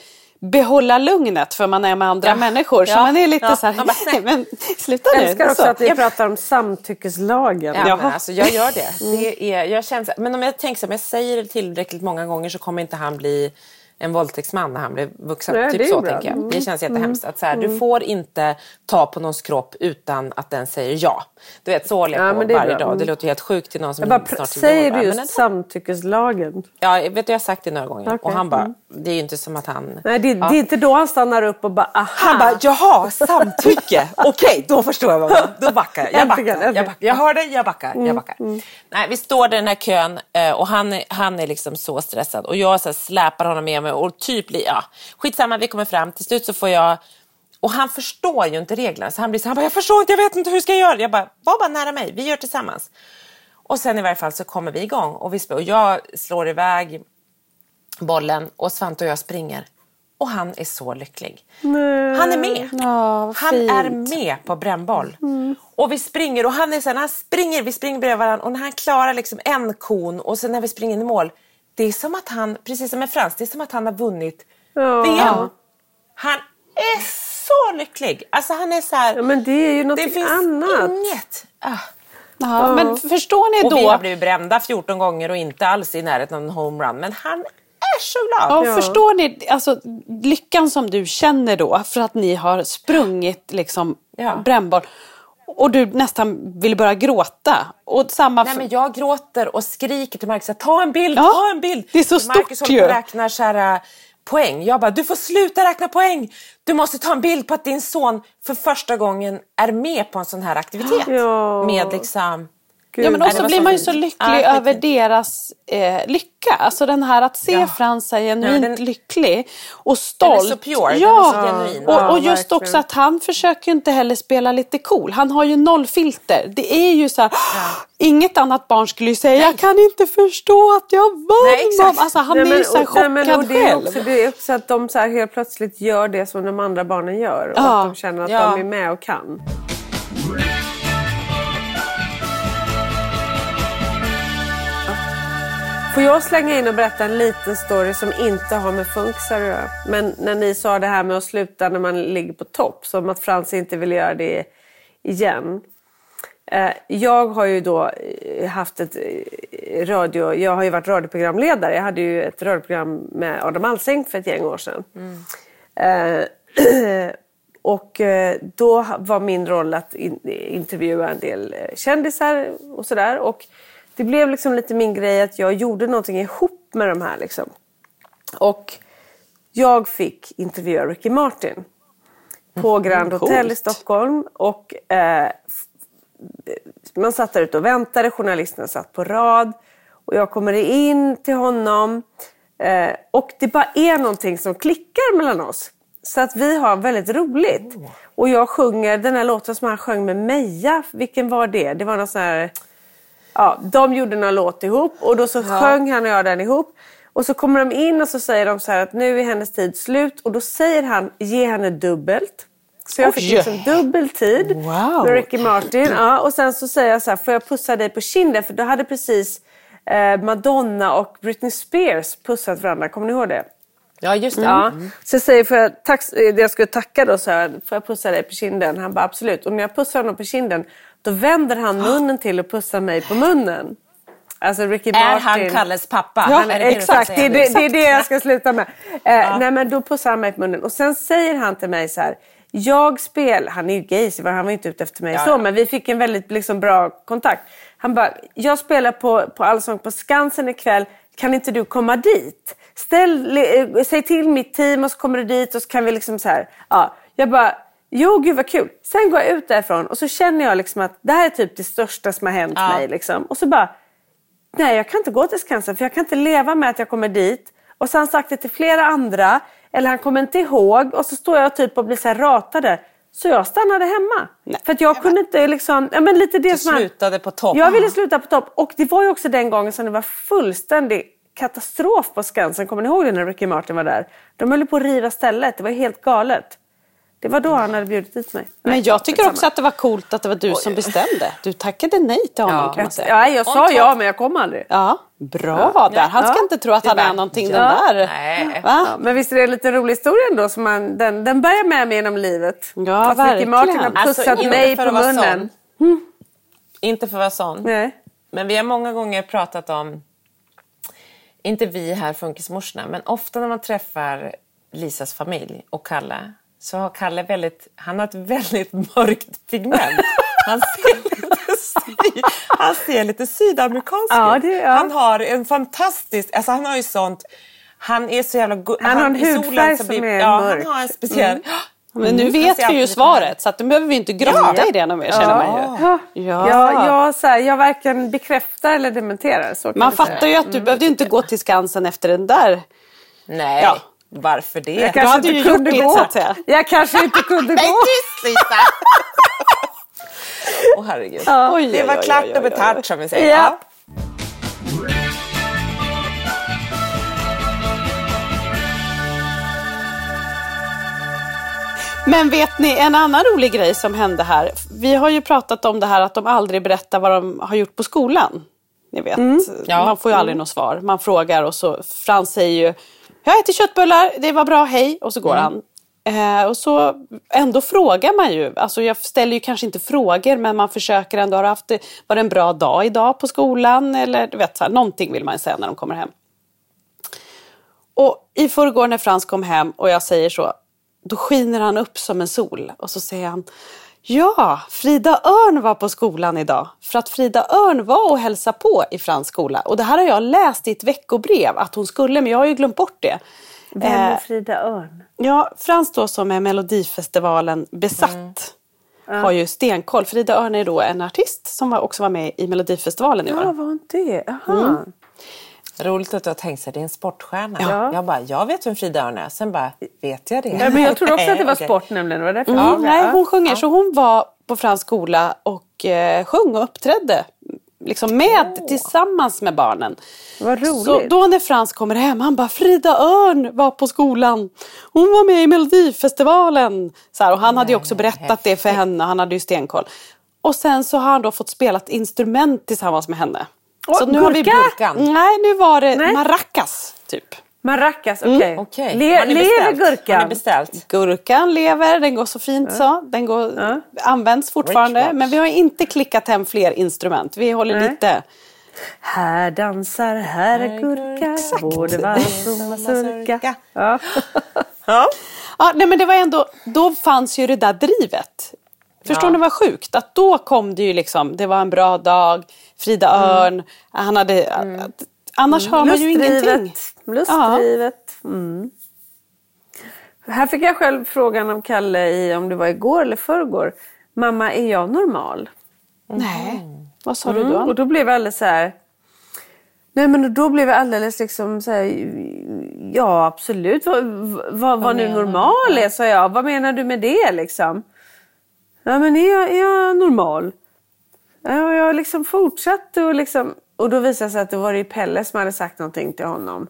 behålla lugnet för man är med andra Ja. människor. Så Ja. man är lite Ja. så här, bara, men sluta Jag nu. älskar också Så. att vi Jag- pratar om samtyckeslagen. Ja, men alltså, jag gör det. det är, jag känner, men om jag tänker så här, om jag säger det tillräckligt många gånger så kommer inte han bli en våldtäktsman när han blir vuxen. Nej, typ så bra. tänker jag. Mm. Det känns jättehemskt. Att så här, Du får inte ta på någons kropp utan att den säger ja. Du vet, så håller jag Ja, på är varje bra. dag. Det Mm. låter helt sjukt till någon som Jag bara, snart säger du just samtyckeslagen? Ja, jag vet, jag har sagt det några gånger. Okej, Och han bara, mm. Det är ju inte som att han... Nej, det, Ja. det är inte då han stannar upp och bara aha. Han bara, jaha, samtycke. Okej, då förstår jag vad man Då backar jag. Jag backar. Jag, backar. jag hör dig, jag backar. Mm, Jag backar. Nej, vi står där i den här kön eh, och han, är- han är liksom så stressad. Och jag så här, släpar honom med mig och typ, ja, skitsamma, vi kommer fram. Till slut så får jag... Och han förstår ju inte reglerna. Så han blir så han bara, jag förstår inte, jag vet inte hur ska jag göra. Jag bara, var bara nära mig, vi gör tillsammans. Och sen i varje fall så kommer vi igång. Och, vi, och jag slår iväg bollen och Svante och jag springer. Och han är så lycklig. Han är med. Ja, han fint. är med på brännboll. Och vi springer och han är så här, han springer, vi springer bredvid varandra och när han klarar liksom en kon och sen när vi springer in i mål. Det är som att han, precis som med Frans, det är som att han har vunnit Ja. VM. Han är så lycklig. Alltså han är så här, Ja, men det är ju det någonting finns annat. inget. Ah. Ja, Men förstår ni Och då? vi har blivit brända 14 gånger och inte alls i närheten av en homerun. Men han så glad. Ja, Förstår ni alltså, lyckan som du känner då för att ni har sprungit liksom, Ja. brännboll och du nästan vill börja gråta. Och samma Nej, men jag gråter och skriker till Marcus ta en bild, Ja, ta en bild. det är så Marcus stort ju. räknar så här, äh, poäng. Jag bara, du får sluta räkna poäng. Du måste ta en bild på att din son för första gången är med på en sån här aktivitet. Ja. Med liksom... Ja, men också blir så man ju så lycklig Ja, över deras eh, lycka. Alltså den här att se Ja. Frans så genuint Ja, den- lycklig och Den stolt. är så pure, den är ja. så genuin. Och, Ja, och just verkligen. också att han försöker ju inte heller spela lite cool. Han har ju noll filter. Det är ju så här, inget annat barn skulle ju säga jag kan inte förstå att jag vann. Nej, exakt. Alltså han Nej, är ju så här och- nej, men, chockad och det är själv. också, det är också att de så här helt plötsligt gör det som de andra barnen gör. Och Ja. att de känner att Ja. de är med och kan. Får jag slänga in och berätta en liten story som inte har med funkisar att göra? Men när ni sa det här med att sluta när man ligger på topp, som att Frans inte vill göra det igen. Eh, Jag har ju då eh, haft ett eh, radio... Jag har ju varit radioprogramledare. Jag hade ju ett radioprogram med Adam Alsing för ett gäng år sedan. Eh, och då var min roll att in, intervjua en del kändisar och sådär. Och det blev liksom lite min grej att jag gjorde någonting ihop med de här. Liksom. Och jag fick intervjua Ricky Martin på Grand Hotel i Stockholm. Och eh, man satt där ute och väntade, journalisterna satt på rad. Och jag kommer in till honom. Eh, och det bara är någonting som klickar mellan oss. Så att vi har väldigt roligt. Och jag sjunger den här låten som han sjöng med Meja. Vilken var det? Det var någon sån här... Ja, de gjorde några låt ihop och då så sjöng han och jag den ihop. Och så kommer de in och så säger de så här att nu är hennes tid slut. Och då säger han, ge henne dubbelt. Så jag fick liksom dubbel tid Wow. med Ricky Martin. Ja, och sen så säger jag så här, får jag pussa dig på kinden? För då hade precis eh, Madonna och Britney Spears pussat varandra. Kommer ni ihåg det? Ja, just det. Ja. Så jag säger, får jag, tack, eh, jag skulle tacka då, så här, får jag pussa dig på kinden? Han bara absolut. Och när jag pussar honom på kinden, då vänder han munnen till och pussar mig på munnen. Alltså Ricky Är Martin. han Kalles pappa? Ja, det exakt. Det det, det är det jag ska sluta med. Eh, Nej, men då pussar han mig på munnen. Och sen säger han till mig så här. jag spel, han är ju gay så han var inte ute efter mig Ja, så, ja. men vi fick en väldigt liksom, bra kontakt. Han bara, jag spelar på, på Allsång på Skansen ikväll, kan inte du komma dit? Ställ, eh, säg till mitt team och så kommer du dit och så kan vi liksom så här. Ja, jag bara, jo gud vad kul. Sen går jag ut därifrån och så känner jag liksom att det här är typ det största som har hänt Ja. mig. Liksom. Och så bara, nej jag kan inte gå till Skansen för jag kan inte leva med att jag kommer dit. Och så har han sagt det till flera andra. Eller han kommer inte ihåg. Och så står jag typ och blir så här ratade. Så jag stannade hemma. för att jag kunde inte liksom, ja men lite det Du som slutade på topp. Jag ville sluta på topp. Och det var ju också den gången som det var fullständig katastrof på Skansen. Kommer ni ihåg det när Ricky Martin var där? De höll på att riva stället. Det var helt galet. Det var då han hade bjudit dit mig. Men jag tycker också att det var coolt att det var du som bestämde. Du tackade nej till honom Ja. kan man säga. Ja, jag sa ja men jag kom aldrig. Ja, bra där. Han ska Ja. inte tro att han är någonting Ja. den där. Nej. Va? Ja, men visst är det en lite rolig historia ändå? Som man, den, den bär jag med mig genom livet. Ja, Fast verkligen. Martin har pussat Alltså, inte mig för på att vara munnen. sån. Inte för att vara sån. Nej. Men vi har många gånger pratat om, inte vi här funkismorsorna, men ofta när man träffar Lisas familj och Kalle så har Kalle väldigt, han har ett väldigt mörkt pigment. Han ser lite, sy, han ser lite sydamerikansk Ja, ut. det- ja. Han har en fantastisk, alltså han har ju sånt, han är så jävla go- Han har en hudfärg som är ja, mörk. Han har en speciell... Men nu Mm. Han vet vi ju svaret så att nu behöver vi inte grotta i det mer känner man ju. Ja. Ja. Ja, jag, så här, jag varken bekräftar eller dementerar. Man fattar ju att du behövde inte gå till Skansen efter den där. Nej, Ja. Varför det? Jag kanske inte ju kunde gå. säga. Jag kanske inte kunde Nej, gå. tyst Lisa! Åh herregud. Oj, Det var oj, klart oj, och oj, betalt som vi säger. Ja. Men vet ni en annan rolig grej som hände här? Vi har ju pratat om det här att de aldrig berättar vad de har gjort på skolan. Ni vet, Ja. man får ju aldrig något svar. Man frågar och så Frans säger ju Jag äter köttbullar, det var bra, hej. Och så går han. Eh, och så ändå frågar man ju. Alltså jag ställer ju kanske inte frågor men man försöker ändå. Har haft var det en bra dag idag på skolan? Eller du vet, så här, någonting vill man säga när de kommer hem. Och i förrgår när Frans kom hem och jag säger så, då skiner han upp som en sol. Och så säger han, ja, Frida Örn var på skolan idag. För att Frida Örn var och hälsade på i Frans skola. Och det här har jag läst i ett veckobrev att hon skulle, men jag har ju glömt bort det. Vem är Eh, Frida Örn? Ja, Frans då som är Melodifestivalen besatt. Har ju stenkoll. Frida Örn är då en artist som också var med i Melodifestivalen i år. Ja, var hon det? Jaha. Roligt att du har tänkt sig det är en sportstjärna. Ja. Jag bara, jag vet vem Frida Örn är. Sen bara, vet jag det? Ja, men jag trodde också att det var sport nämligen. Det var därför jag Mm, nej, Ja. hon sjunger. Så hon var på Frans skola och eh, sjöng och uppträdde. Liksom med, tillsammans med barnen. Vad roligt. Så då när Frans kommer hem, han bara Frida Örn var på skolan. Hon var med i Melodifestivalen. Så här, och han hade ju också berättat det för henne, han hade ju stenkoll. Och sen så har han då fått spela ett instrument tillsammans med henne. Åh, så nu har vi gurka? Gurkan? Nej, nu var det Nej. maracas typ. Maracas, okej. Okej. Le- Har ni lever beställt? Har gurkan? ni beställt? Gurkan lever, den går så fint så. Den går, används fortfarande. Rich Men vi har inte klickat hem fler instrument. Vi håller Nej. lite... Här dansar herr gurka, både vals och mazurka. Ja. Ja. Ja, nej, men det var ändå, då fanns ju det där drivet. Förstår Ja. ni vad sjukt? Att då kom det ju liksom, det var en bra dag, Frida Örn, han hade... Att, annars hör man ju ingenting. Lustdrivet. Mm. Här fick jag själv frågan av Kalle i, om det var igår eller förrgår. Mamma, är jag normal? Nej, vad sa du Mm. då? Och då blev jag alldeles så här... Nej men då blev jag alldeles liksom så här, ja absolut, vad, vad, vad nu normal är, sa jag. Vad menar du med det liksom? Ja men är jag, är jag normal? Ja, och jag liksom fortsatte och liksom, och då visade det sig att det var det Pelle som hade sagt någonting till honom.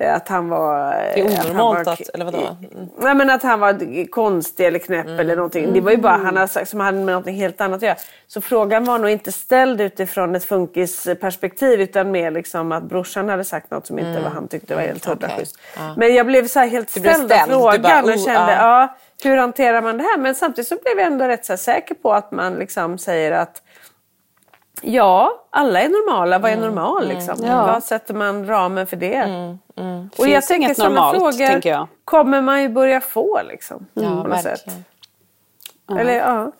Eh, Att han var... Det är att han onormalt var- att- eller vadå? Mm. Nej men att han var konstig eller knäpp eller någonting. Det var ju bara han hade sagt som hade med någonting helt annat att göra. Så frågan var nog inte ställd utifrån ett funkisperspektiv utan mer liksom att brorsan hade sagt något som inte var han tyckte var helt hundra schysst. Men jag blev så helt ställd av ställd. Du frågan bara, och oh, kände ja. ja, hur hanterar man det här? Men samtidigt så blev jag ändå rätt så säker på att man liksom säger att Ja, alla är normala. Vad är normal? Liksom? Ja. Vad sätter man ramen för det? Och Finns jag tänker sådana frågor tänker jag. kommer man ju börja få. Liksom, Ja, på något sätt. Eller ja.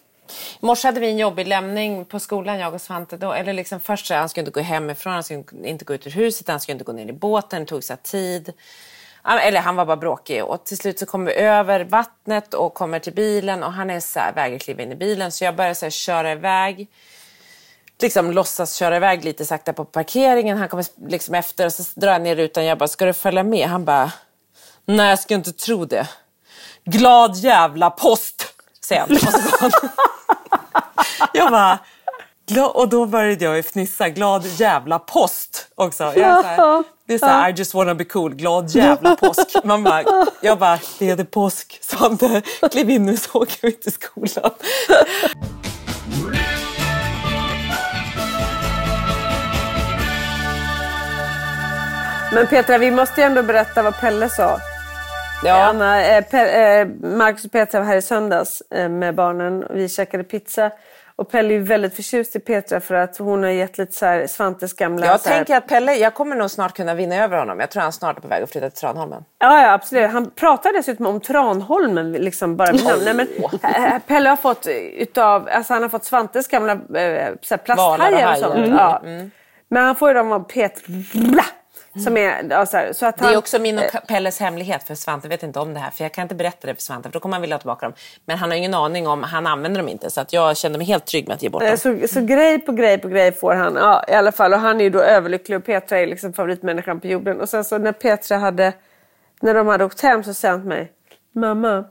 I morse hade vi en jobbig lämning på skolan, jag och Svante. Då, eller liksom först så han skulle inte gå hemifrån, han skulle inte gå ut ur huset, han skulle inte gå ner i båten, det tog så tid. Eller han var bara bråkig. Och till slut så kommer vi över vattnet och kommer till bilen och han är så här, väger kliva in i bilen. Så jag börjar så här, köra iväg. Liksom låtsas köra iväg lite sakta på parkeringen. Han kommer liksom efter och så drar jag ner rutan. Jag bara, ska du följa med? Han bara, nej jag ska inte tro det. Glad jävla post, säger han. Och så går han. Jag bara, och då började jag ju fnissa. Glad jävla post också. Jag är så här, det är så här, I just wanna be cool. Glad jävla påsk. Man bara, jag bara, det är det påsk. Svante, kliv in nu så åker vi till skolan. Men Petra, vi måste ju ändå berätta vad Pelle sa. Ja. Anna, eh, Pe- eh, Marcus och Petra var här i söndags eh, med barnen. Vi käkade pizza. Och Pelle är väldigt förtjust i Petra för att hon har gett lite så här Svantes gamla... Jag tänker att Pelle, jag kommer nog snart kunna vinna över honom. Jag tror han snart är på väg att flytta till Tranholmen. Ja, ja, absolut. Han pratar dessutom om Tranholmen, liksom bara vid namn. Nej, men, Pelle har fått utav, alltså han har fått Svantes gamla eh, och plasthajar och sånt. Mm. Ja. Men han får ju dem av Petra. Som är, ja, så, här, så att Det han, är också min och Pelles hemlighet för Svante vet inte om det här. För jag kan inte berätta det för Svante för då kommer han vilja ha tillbaka dem. Men han har ingen aning om, han använder dem inte. Så att jag känner mig helt trygg med att ge bort Eh, dem. Så, så grej på grej på grej får han. Ja, i alla fall. Och han är ju då överlycklig och Petra är liksom favoritmänniskan på jorden. Och sen så när Petra hade, när de hade åkt hem så sa han till mig. Mamma,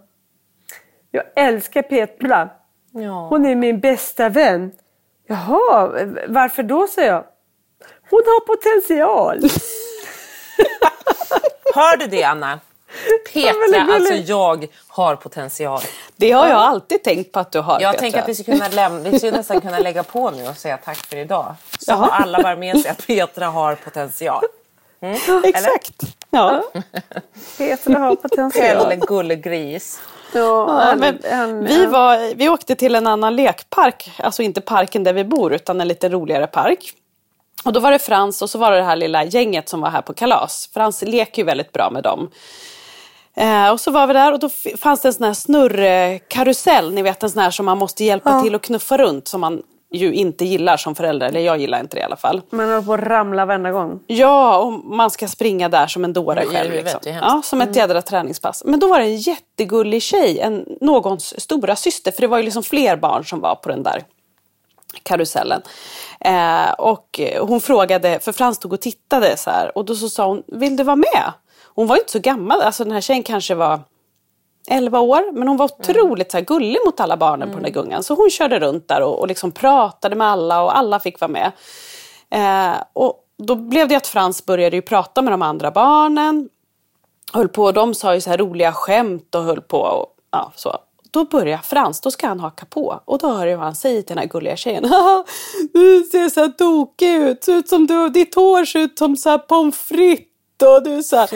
jag älskar Petra. Ja. Hon är min bästa vän. Jaha, varför då säger jag. Hon har potential. Hör du det Anna? Petra, alltså jag har potential. Det har jag alltid tänkt på att du har. Jag Petra. tänker att vi skulle, kunna lämna, vi skulle nästan kunna lägga på nu och säga tack för idag. Så har alla bara med sig att Petra har potential. Exakt. Ja. Petra har potential. Pelle gullegris. Ja, men han- vi, var, vi åkte till en annan lekpark, alltså inte parken där vi bor utan en lite roligare park. Och då var det Frans och så var det det här lilla gänget som var här på kalas. Frans leker ju väldigt bra med dem. Eh, och så var vi där och då fanns det en sån här snurrkarusell, ni vet en sån här som man måste hjälpa till att knuffa runt som man ju inte gillar som förälder, eller jag gillar inte det i alla fall. Man håller på att ramla varenda gång. Ja, och man ska springa där som en dåre själv. Liksom. Ja, som ett jädra träningspass. Men då var det en jättegullig tjej, en, någons stora syster, för det var ju liksom fler barn som var på den där karusellen. Eh, och hon frågade, för Frans stod och tittade så här, och då så sa hon, vill du vara med? Hon var inte så gammal, alltså den här tjejen kanske var 11 år, men hon var otroligt så här, gullig mot alla barnen på den där gungan. Så hon körde runt där och, och liksom pratade med alla och alla fick vara med. Eh, och då blev det att Frans började ju prata med de andra barnen. Höll på, de sa ju så här roliga skämt och höll på. Och, ja, så. Då börjar Frans, då ska han haka på. Och då hör jag vad han säger till den här gulliga tjejen. Du ser så här tokig ut, ser ut som du, ditt hår ser ut som så här pommes frites. Och du så här.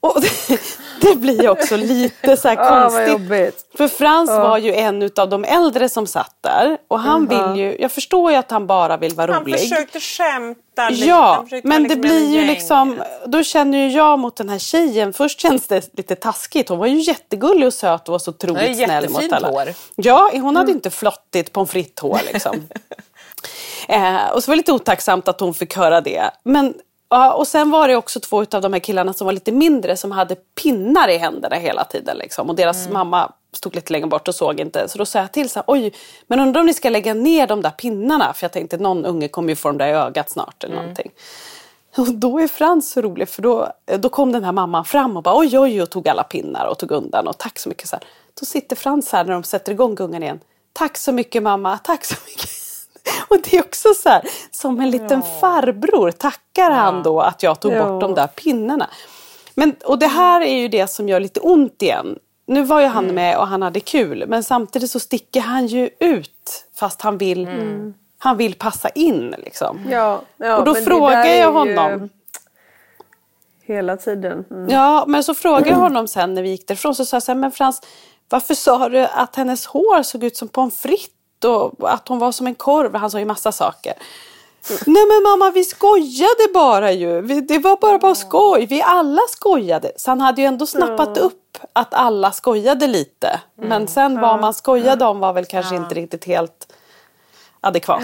Och det, det blir också lite så här Ah, konstigt. jobbigt. För Frans var ju en av de äldre som satt där. Och han vill ju, jag förstår ju att han bara vill vara Han rolig. försökte skämta lite. Ja, Han försökte men det liksom en blir ju gäng. liksom, då känner ju jag mot den här tjejen, först känns det lite taskigt, hon var ju jättegullig och söt och var så otroligt snäll mot alla. hår. Ja, hon hade inte flottigt pommes frites hår liksom. eh, och så var det lite otacksamt att hon fick höra det. Men, ja, och sen var det också två av de här killarna som var lite mindre som hade pinnar i händerna hela tiden. Liksom. Och deras mamma stod lite längre bort och såg inte. Så då sa jag till så här, oj, men undrar om ni ska lägga ner de där pinnarna? För jag tänkte någon unge kommer ju få dem där i ögat snart eller någonting. Och då är Frans så rolig för då, då kom den här mamman fram och bara oj oj och tog alla pinnar och tog undan och tack så mycket. Så här. Då sitter Frans här när de sätter igång gungan igen. Tack så mycket mamma, tack så mycket. Och det är också så här, som en liten farbror tackar han då att jag tog Ja. bort de där pinnarna. Men, och det här är ju det som gör lite ont igen. Nu var ju han med och han hade kul men samtidigt så sticker han ju ut fast han vill, han vill passa in liksom. Ja, ja, Och då frågar jag ju honom. Hela tiden. Mm. Ja, men så frågade jag honom sen när vi gick därifrån så sa jag så här, men Frans, varför sa du att hennes hår såg ut som pommes frites och att hon var som en korv? Han sa ju massa saker. Nej men mamma vi skojade bara ju. Vi, det var bara bara skoj. Vi alla skojade. Så han hade ju ändå snappat upp att alla skojade lite. Men sen vad man skojade om var väl kanske inte riktigt helt adekvat.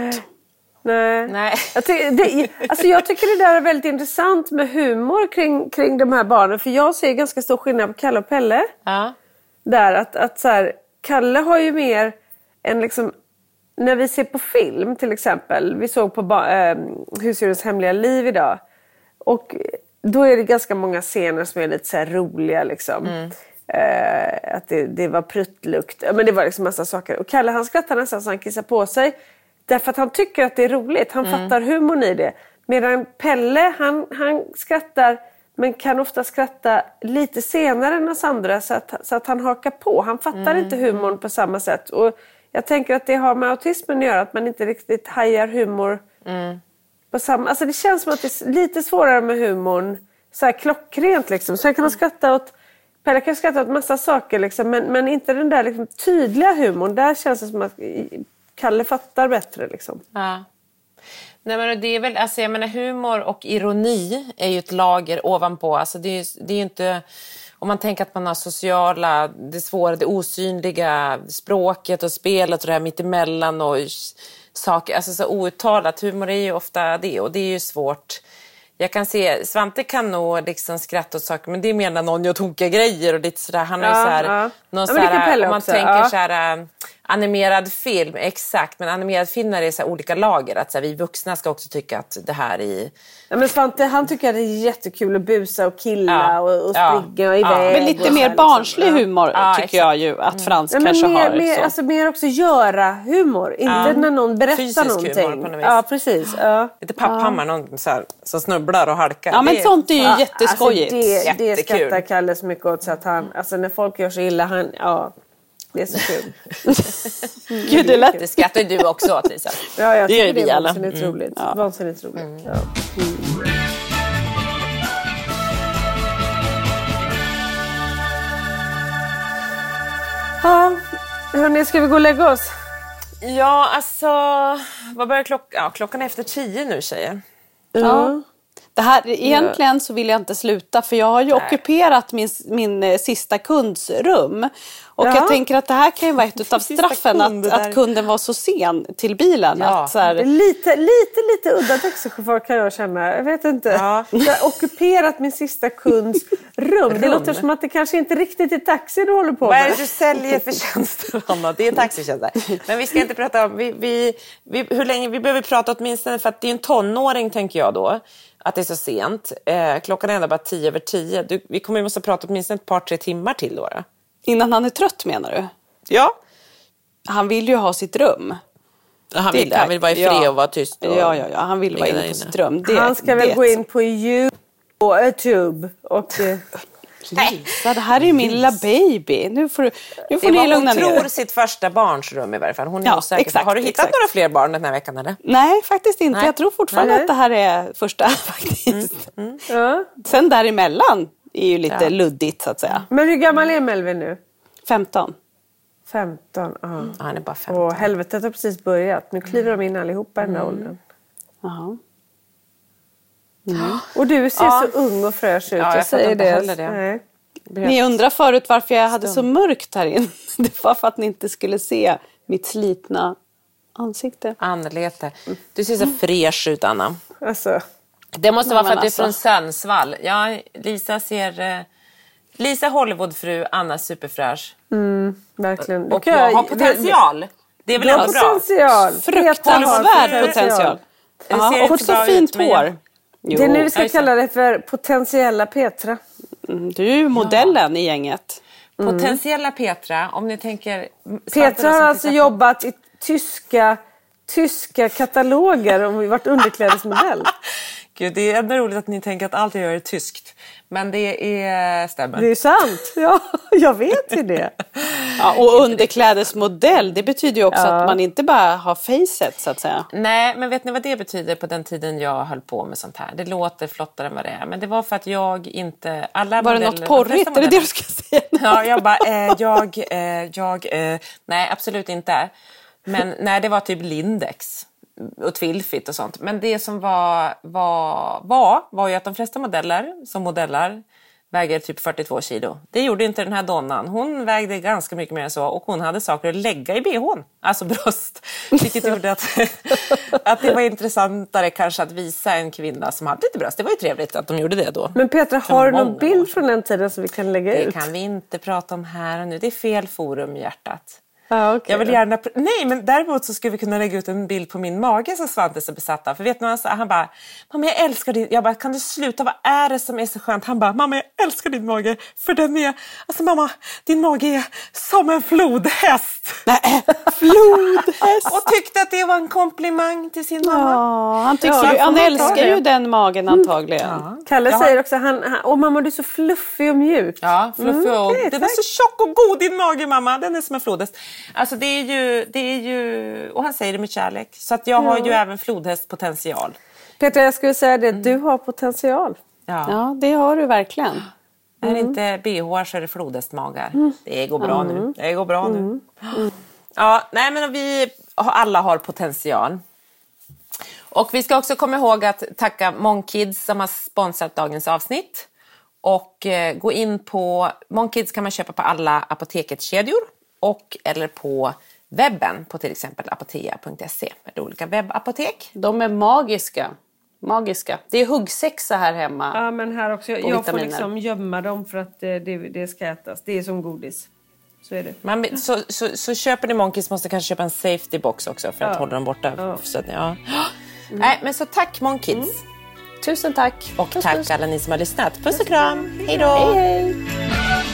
Nej. Nej. Jag, ty- det, alltså jag tycker det där är väldigt intressant med humor kring, kring de här barnen. För jag ser ganska stor skillnad på Kalle och Pelle. Ja. Där att, att så här, Kalle har ju mer en liksom när vi ser på film till exempel. Vi såg på ba- äh, Husdjurens hemliga liv idag. Och då är det ganska många scener som är lite så roliga liksom. Eh, att det, det var pruttlukt. Men det var liksom massa saker. Och Kalle han skrattar nästan så han kissar på sig. Därför att han tycker att det är roligt. Han fattar humorn i det. Medan Pelle han, han skrattar men kan ofta skratta lite senare än oss andra så att, så att han hakar på. Han fattar inte humorn på samma sätt. Och jag tänker att det har med autismen att göra, att man inte riktigt hajar humor på samma... Alltså det känns som att det är lite svårare med humorn så här klockrent liksom. Sen kan man skratta åt... Pelle kan skratta åt massa saker liksom, men, men inte den där liksom, tydliga humorn. Där känns det som att Kalle fattar bättre liksom. Ja. Nej, men det är väl, alltså, jag menar, humor och ironi är ju ett lager ovanpå. Alltså, det, är, det är ju inte... Om man tänker att man har sociala, det svåra, det osynliga, språket och spelet och det här mittemellan och saker, alltså så outtalat. Humor är ju ofta det och det är ju svårt. Jag kan se, Svante kan nog liksom skratta åt saker men det är mer när någon gör tokiga grejer och lite sådär. Han ju Ja, såhär, ja. någon Ja, såhär, om man också, tänker ja. såhär äh, animerad film, exakt. Men animerad film när det är så här olika lager. Att så här, vi vuxna ska också tycka att det här är... Ja, men Svante han tycker att det är jättekul att busa och killa Ja. och, och Ja. springa iväg. Ja. Men lite och mer här, liksom. barnslig Ja. humor Ja, tycker exakt. jag ju att Frans men kanske mer, har. mer, så. alltså, mer också göra humor. Inte Ja. när någon berättar Fysisk humor någonting. på något vis. Ja, precis. Ja. Lite papphammar, någon så här, som snubblar och halkar. ja men Det- sånt är ju Ja, jätteskojigt. Alltså det, det skrattar Kalle så mycket åt så att han, alltså när folk gör så illa, han, ja, det är så kul. Gud, det lät Det skrattar du också åt Lisa. Ja, jag Det gör vi det är alla. vansinnigt roligt. Vansinnigt roligt. Ja. Ja, hörni, ska vi gå och lägga oss? Ja, alltså... Vad börjar klockan? Ja, klockan är efter tio nu tjejer. Ja. Det här, egentligen så vill jag inte sluta för jag har ju ockuperat min, min eh, sista kunds rum. Och Ja. jag tänker att det här kan ju vara ett av straffen kund att, att kunden var så sen till bilen. Ja. Att så här, Lite, lite, lite udda taxichaufför kan jag känna. Jag vet inte. Ja. Jag har ockuperat min sista kunds rum. Det Rum. låter som att det kanske inte riktigt är taxi du håller på Vad är det med. du säljer för tjänster, Anna? Det är taxitjänster. Men vi ska inte prata om... Vi, vi, vi, hur länge? Vi behöver prata åtminstone, för att det är en tonåring, tänker jag då, att det är så sent. Eh, klockan är ändå bara tio över tio. Du, vi kommer ju måste prata åtminstone ett par, tre timmar till då. då. innan han är trött menar du? Ja. Han vill ju ha sitt rum. Han vill, han vill vara i fred ja. och vara tyst. Och Ja, ja, ja. Han vill vara inne på sitt rum. Det, Han ska väl det. gå in på YouTube och... eh, Lisa, det här är ju min lilla baby. Nu får, du, nu får Det ni lugna hon ner tror er. sitt första barnsrum i varje fall. Hon är Ja, osäker. exakt, Har du hittat exakt. några fler barn den här veckan eller? Nej, faktiskt inte. Nej. Jag tror fortfarande Nej. att det här är första faktiskt. Ja. Sen däremellan är ju lite Ja. luddigt så att säga. Men hur gammal är Melvin nu? 15. 15. Ja. Ja, han är bara fem. Och helvetet har precis börjat. Nu kliver de in allihopa i den där Mm. åldern. Jaha. Och du ser Ja. så ung och fräsch ut. Ja, jag säger inte det. heller det. Nej. Ni undrar förut varför jag hade så mörkt här inne. Det var för att ni inte skulle se mitt slitna ansikte. Anlete. Du ser så fräsch ut Anna. Alltså, Det måste vara för att du är alltså. från Sundsvall. Ja, Lisa ser... eh, Lisa Hollywoodfru, Anna superfräsch. verkligen. Och jag har potential. Det är väl ändå bra? potential. Fruktansvärd potential. Det Ja, och så fint hår. Jo. Det är nu vi ska Ja, det. kalla det för potentiella Petra. Mm, Du är ju modellen i gänget. Potentiella Petra, om ni tänker... Petra har alltså jobbat i tyska, tyska kataloger och varit underklädesmodell. Gud, det är ändå roligt att ni tänker att allt jag gör är tyskt. Men det är, stämmer. Det är sant. Ja, jag vet ju det. Ja, och underklädesmodell, det betyder ju också att man inte bara har facet så att säga. Nej, men vet ni vad det betyder på den tiden jag höll på med sånt här? Det låter flottare än vad det är. Men det var för att jag inte... Alla Var det modeller- något de porrigt? Är det det du ska säga? Ja, jag bara, eh, jag, eh, jag, eh, nej absolut inte. Men nej, det var typ Lindex och Twilfit och sånt. Men det som var, var, var, var ju att de flesta modeller som modellar väger typ 42 kilo. Det gjorde inte den här donnan. Hon vägde ganska mycket mer än så och hon hade saker att lägga i bhn, alltså bröst. Vilket gjorde att, att det var intressantare kanske att visa en kvinna som hade lite bröst. Det var ju trevligt att de gjorde det då. Men Petra, har du någon bild från den tiden som vi kan lägga Det ut? kan vi inte prata om här och nu. Det är fel forum, hjärtat. Ja, okej Jag vill gärna... Nej, men däremot så skulle vi kunna lägga ut en bild på min mage som Svante är så besatt av. För vet ni vad han sa? Han bara, mamma jag älskar din... Jag bara, kan du sluta? Vad är det som är så skönt? Han bara, mamma jag älskar din mage. För den är... Alltså mamma, din mage är som en flodhäst. Flodhäst! Och tyckte att det var en komplimang till sin mamma. Ja, han, tycker Ja, han ta älskar det? ju den magen antagligen. Kalle Jag har- säger också, han, han, åh mamma du är så fluffig och mjuk. Ja, fluffig Mm, och... den är tack. så tjock och god din mage mamma. Den är som en flodhäst. Alltså det är ju... Det är ju... Och han säger det med kärlek. Så att jag har ju även flodhästpotential. Petra jag skulle säga det, du har potential. Ja. Ja, det har du verkligen. Är det inte bh så är det flodhästmagar. Det går bra nu. Det går bra nu. Ja, nej men vi alla har potential. Och vi ska också komma ihåg att tacka Monkids som har sponsrat dagens avsnitt. Och eh, gå in på Monkids kan man köpa på alla apoteketskedjor och eller på webben på till exempel apotea.se med olika webbapotek. De är magiska. Magiska. Det är huggsexa här hemma. Ja men här också, jag, jag får liksom gömma dem för att eh, det, det ska ätas. Det är som godis. Så är det. Man, så, så, så köper ni Monkeys måste kanske köpa en safety box också för att Ja. hålla dem borta. Ja. Så att, ja. Nej, men så tack Monkids. Tusen tack. Och Puss, tack puss. alla ni som har lyssnat. Puss och kram. Hej då. Hej, hej.